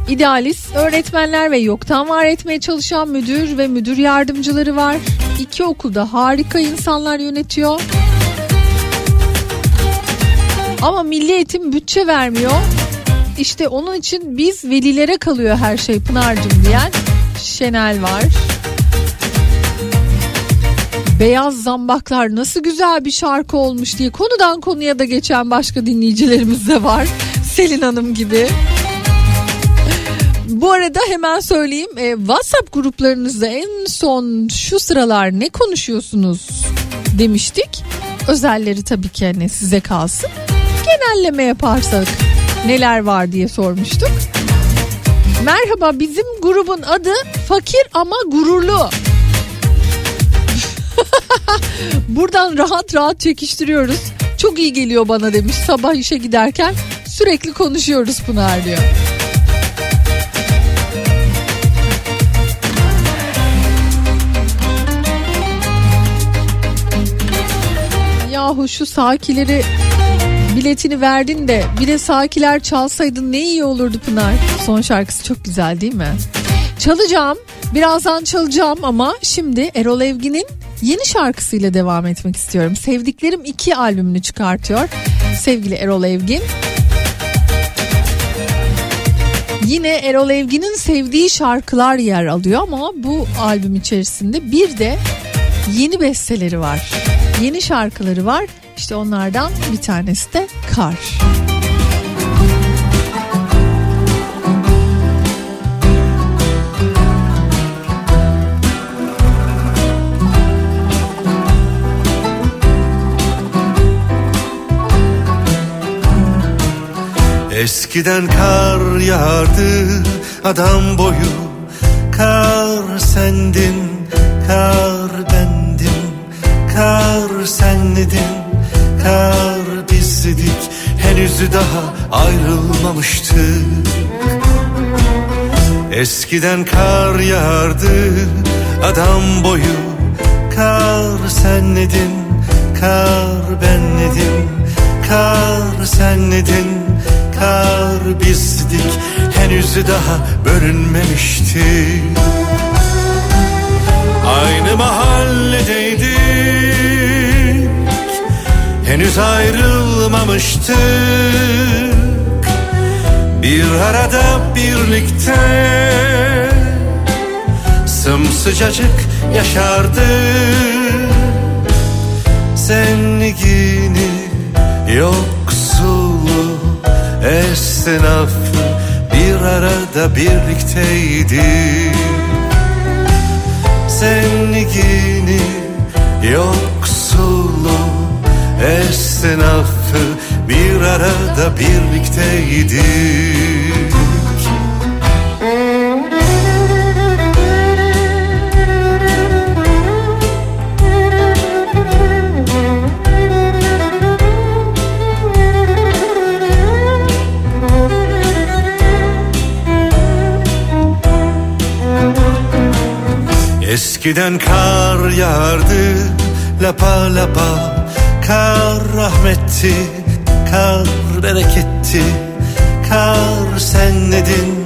idealist öğretmenler ve yoktan var etmeye çalışan müdür ve müdür yardımcıları var. İki okulda harika insanlar yönetiyor. Ama milli eğitim bütçe vermiyor. İşte onun için biz velilere kalıyor her şey Pınar'cığım diyen Şenel var. Beyaz Zambaklar nasıl güzel bir şarkı olmuş diye konudan konuya da geçen başka dinleyicilerimiz de var. Selin Hanım gibi. Bu arada hemen söyleyeyim e, WhatsApp gruplarınızda en son şu sıralar ne konuşuyorsunuz demiştik. Özelleri tabii ki hani size kalsın. Genelleme yaparsak neler var diye sormuştuk. Merhaba bizim grubun adı Fakir ama Gururlu. Buradan rahat rahat çekiştiriyoruz. Çok iyi geliyor bana demiş sabah işe giderken sürekli konuşuyoruz Pınar diyor. Yahu şu sakileri biletini verdin de bir de sakiler çalsaydın ne iyi olurdu Pınar. Son şarkısı çok güzel değil mi? Çalacağım birazdan çalacağım ama şimdi Erol Evgin'in yeni şarkısıyla devam etmek istiyorum. Sevdiklerim iki albümünü çıkartıyor sevgili Erol Evgin. Yine Erol Evgin'in sevdiği şarkılar yer alıyor ama bu albüm içerisinde bir de yeni besteleri var. Yeni şarkıları var. İşte onlardan bir tanesi de Kar. Eskiden kar yağardı adam boyu Kar sendin, kar bendim Kar senledin, kar bizdik Henüz daha ayrılmamıştık Eskiden kar yağardı adam boyu Kar senledin, kar benledim Kar senledin, kar bizdik Henüz daha bölünmemişti. Aynı mahalledeydik Henüz ayrılmamıştık. Bir arada birlikte Sımsıcacık yaşardık. Zenligini yoksulu esnafı bir arada birlikteydi Zenligini yoksulu etsin affı Bir arada birlikteydik Eskiden kar yağardı lapa lapa Kar rahmetti, kar bereketti Kar senledin,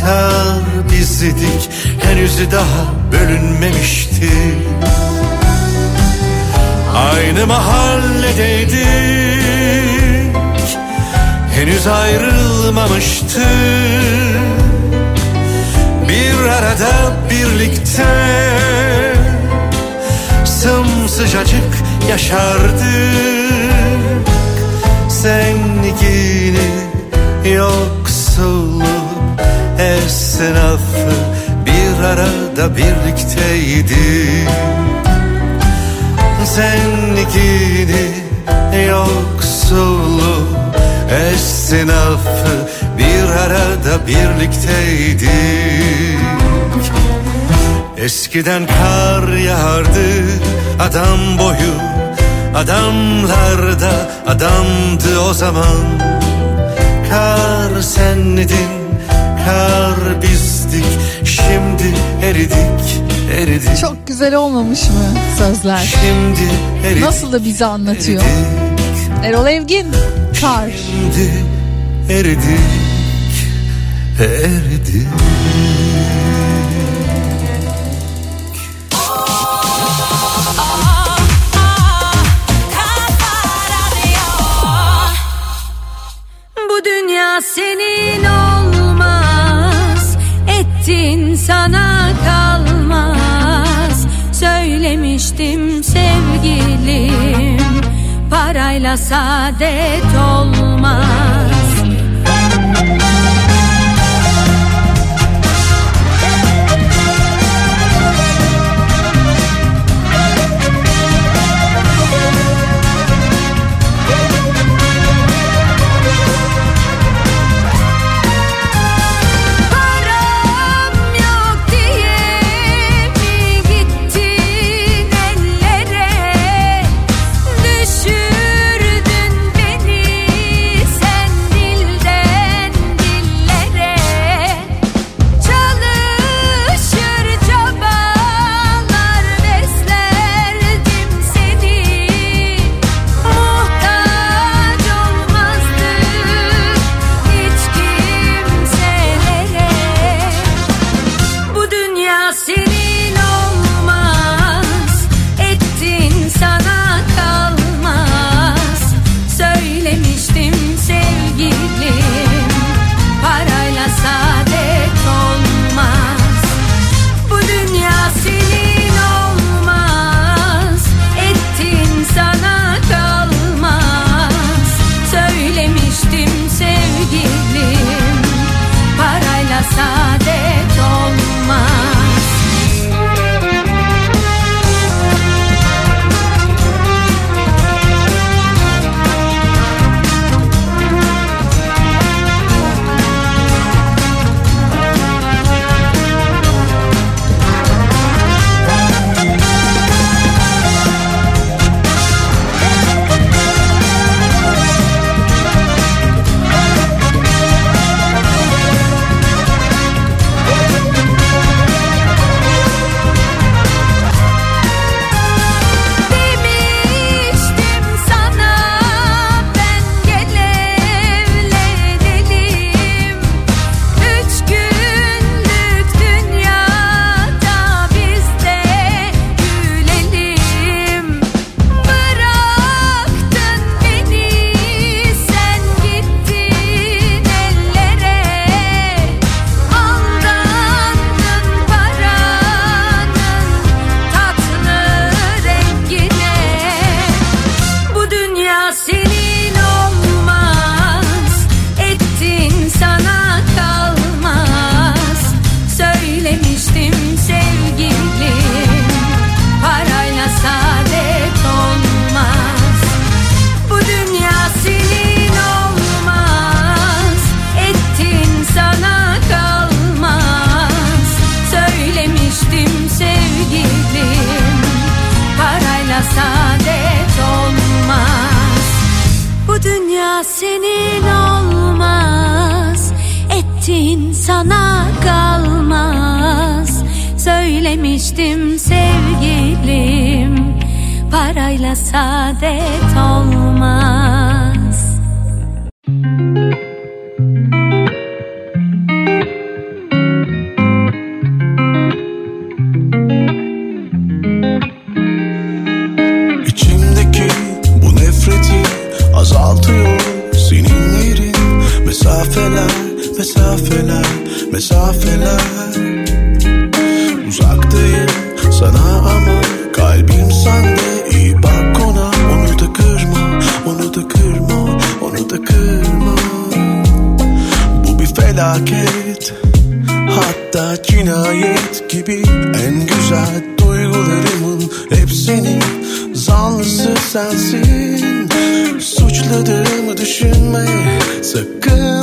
kar bizledik Henüz daha bölünmemişti. Aynı mahalledeydik Henüz ayrılmamıştık bir arada birlikte Sımsıcacık yaşardık Zenginliğini yoksulluk esnafı Bir arada birlikteydik Zenginliğini yoksulluk esnafı bir arada birlikteydik Eskiden kar yağardı adam boyu Adamlar da adamdı o zaman Kar senledin, kar bizdik Şimdi eridik, eridik Çok güzel olmamış mı sözler? Şimdi eridik, Nasıl da bizi anlatıyor. eridik Erol Evgin, Kar. Şimdi eridik, eridik senin olmaz Ettin sana kalmaz. Söylemiştim sevgilim Parayla saadet olmaz mesafeler, mesafeler. Uzaktayım sana ama kalbim sende. İyi bak ona Onu da kırma, onu da kırma, onu da kırma. Bu bir felaket Hatta cinayet gibi. En güzel duygularımın hep senin Zanlısı sensin. Suçladığımı düşünme sakın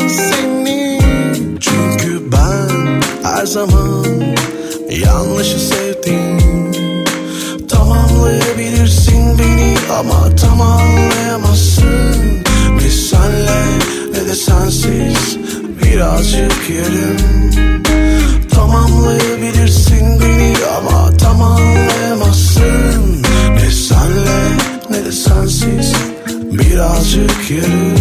her zaman yanlışı sevdim. Tamamlayabilirsin beni ama tamamlayamazsın Ne senle ne de sensiz birazcık yarım. Tamamlayabilirsin beni ama tamamlayamazsın Ne senle ne de sensiz birazcık yarım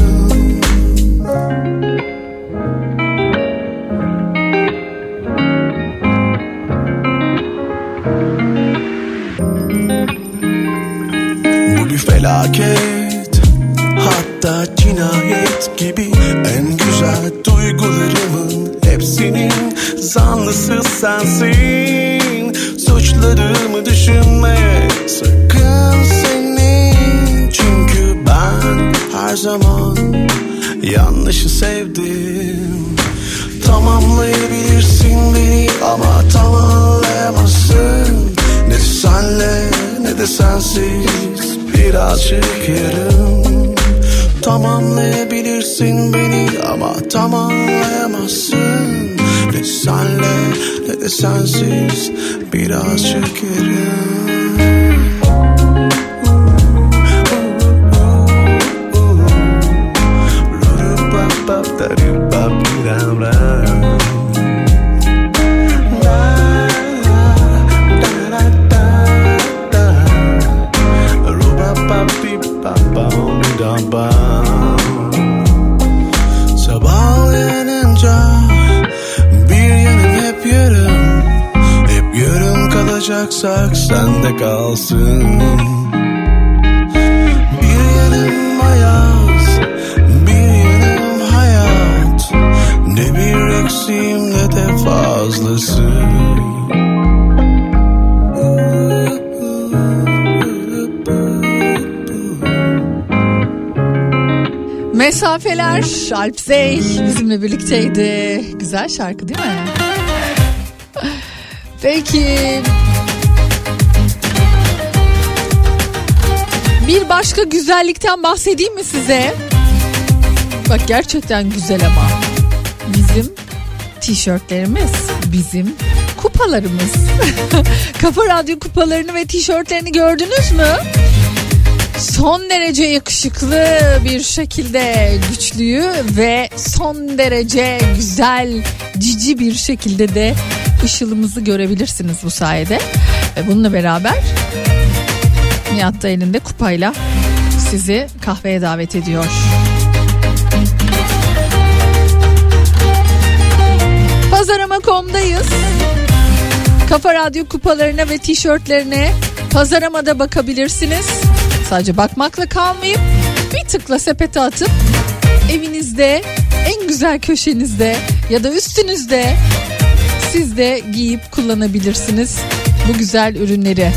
Mesafeler Alp Zey bizimle birlikteydi. Güzel şarkı değil mi? Peki. Bir başka güzellikten bahsedeyim mi size? Bak gerçekten güzel ama. Bizim tişörtlerimiz, bizim kupalarımız. Kafa Radyo kupalarını ve tişörtlerini gördünüz mü? Son derece yakışıklı bir şekilde güçlüyü ve son derece güzel cici bir şekilde de ışılımızı görebilirsiniz bu sayede. Ve bununla beraber Nihat da elinde kupayla sizi kahveye davet ediyor. Pazarama.com'dayız. Kafa Radyo kupalarına ve tişörtlerine Pazarama'da bakabilirsiniz. Sadece bakmakla kalmayıp bir tıkla sepete atıp evinizde en güzel köşenizde ya da üstünüzde siz de giyip kullanabilirsiniz bu güzel ürünleri.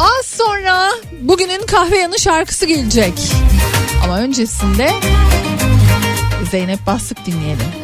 Az sonra bugünün kahve yanı şarkısı gelecek. Ama öncesinde Zeynep Bastık dinleyelim.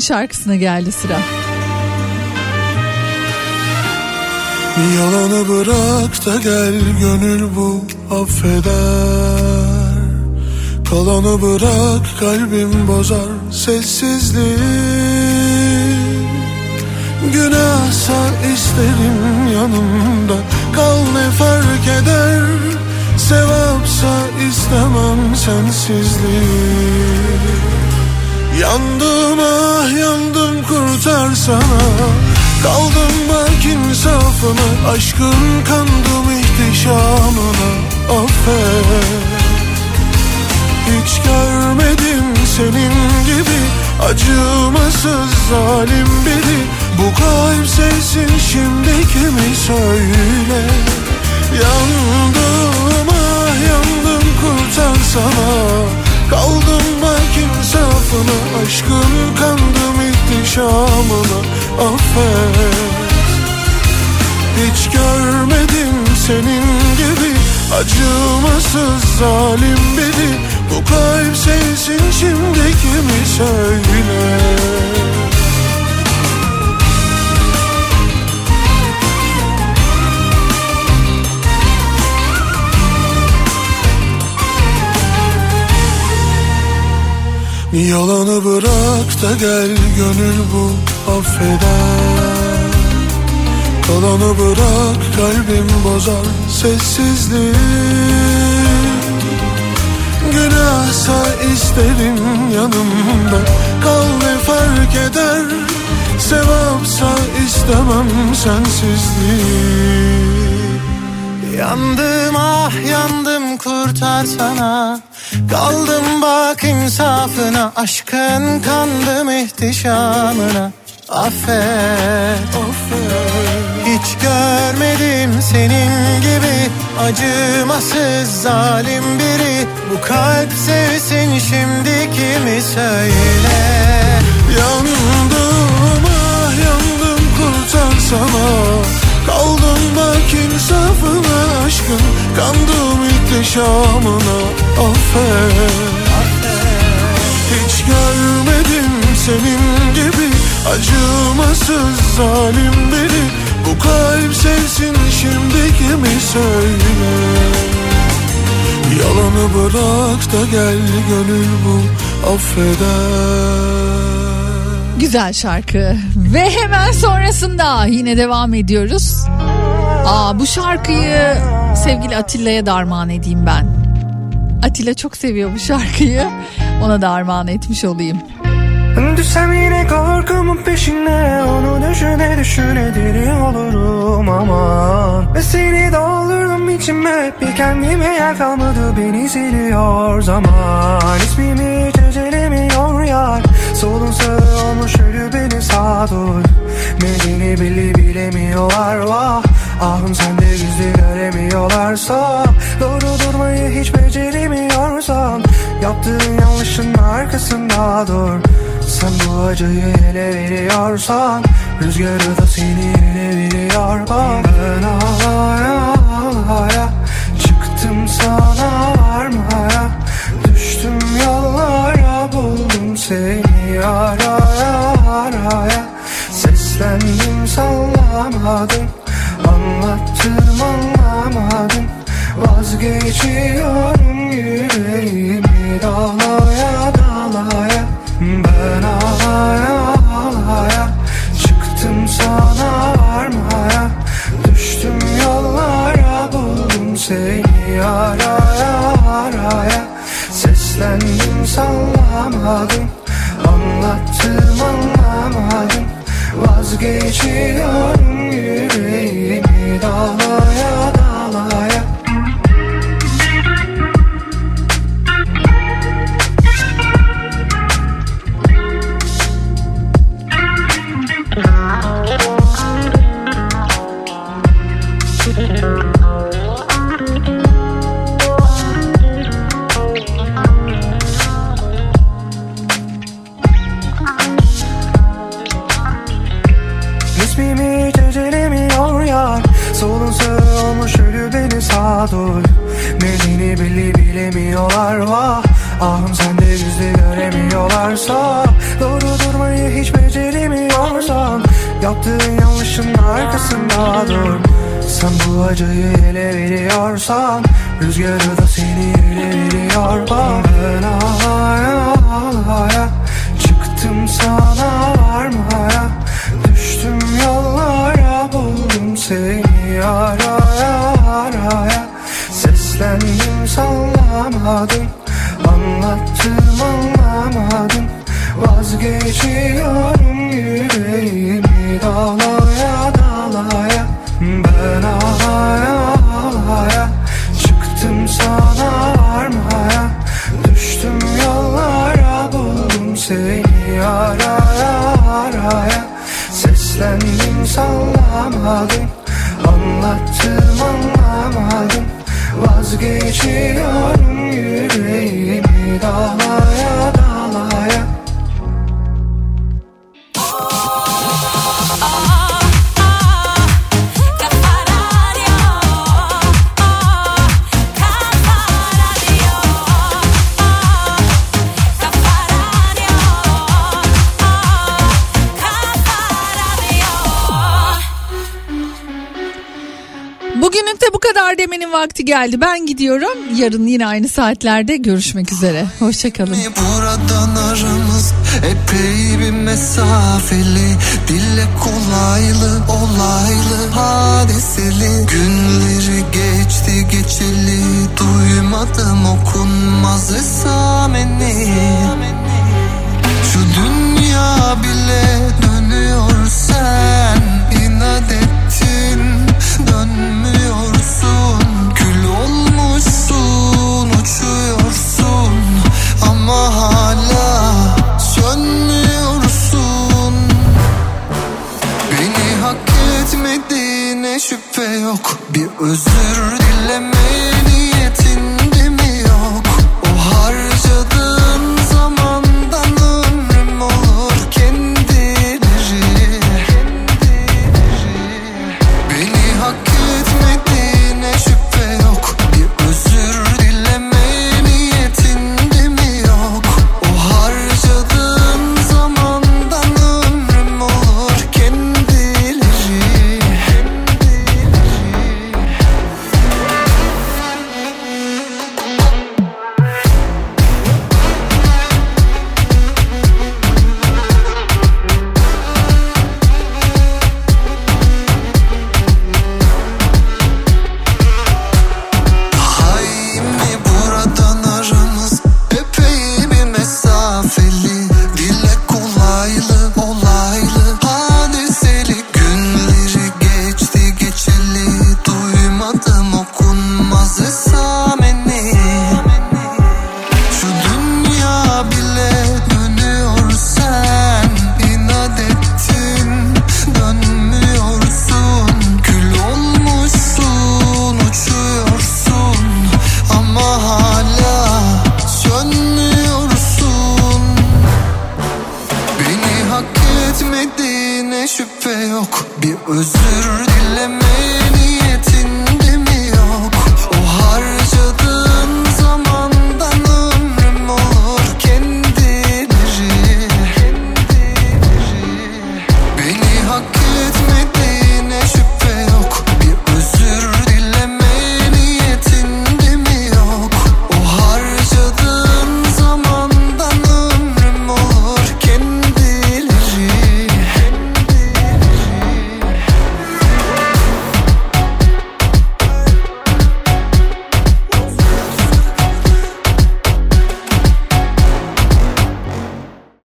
Şarkısına geldi sıra. Yalanı bırak da gel gönül bu affeder. Kalanı bırak kalbim bozar sessizliği Günahsa isterim yanımda Kal ne fark eder? Sevapsa istemem sensizliği Yandım ah yandım kurtarsana Kaldım bak insafına Aşkın kandım ihtişamına. Affet Hiç görmedim senin gibi. Acımasız zalim biri. Bu kalp sevsin şimdi kimi söyle? Yandım Affet Hiç görmedim senin gibi. Acımasız zalim biri. Bu kalp sevsin şimdi kimi söyle Yalanı bırak da gel gönül bu affeder. Kalanı bırak kalbim bozar sessizliği. Günahsa isterim yanımda. Kal ne fark eder. Sevapsa istemem sensizliği. Yandım ah yandım kurtarsana Kaldım bak insafına Aşkın kandım ihtişamına Affet. Hiç görmedim senin gibi Acımasız zalim biri. Bu kalp sevsin şimdi kimi söyle? Yandım ah yandım kurtarsana Kaldım bak insafına aşkın Kandım ihtişamına affet. Hiç görmedim senin gibi Acımasız zalim biri Bu kalp sevsin şimdi kimi söyle Yalanı bırak da gel gönül bu affeder Güzel şarkı. Ve hemen sonrasında yine devam ediyoruz. Aa bu şarkıyı sevgili Atilla'ya da armağan edeyim ben. Atilla çok seviyor bu şarkıyı. Ona da armağan etmiş olayım. Düşsem yine korkumun peşine Onu düşüne düşüne deli olurum aman. Ve seni doldurdum içime Bir kendime yer kalmadı beni siliyor zaman. İsmimi hiç öcelemiyor yar Solun sağı olmuş ölü beni sağ dur Medeni bile bilemiyorlar vah. Ahım sende gizli göremiyorlarsa Doğru durmayı hiç beceremiyorsan Yaptığın yanlışın arkasında dur Sen bu acıyı ele veriyorsan Rüzgarı da seni ele veriyor. Bak Ben ağlaya ağlaya Çıktım sana varmaya yarın yine aynı saatlerde görüşmek üzere. Hoşçakalın. Buradan aramız epey bir mesafeli Dille kolaylı olaylı hadiseli Günleri geçti geçeli Duymadım okunmaz esameni Şu dünya bile dönüyor sen inat ettin dönmüş Uçuyorsun, uçuyorsun ama hala sönmüyorsun. Beni hak etmediğine şüphe yok. Bir özür dilemeyin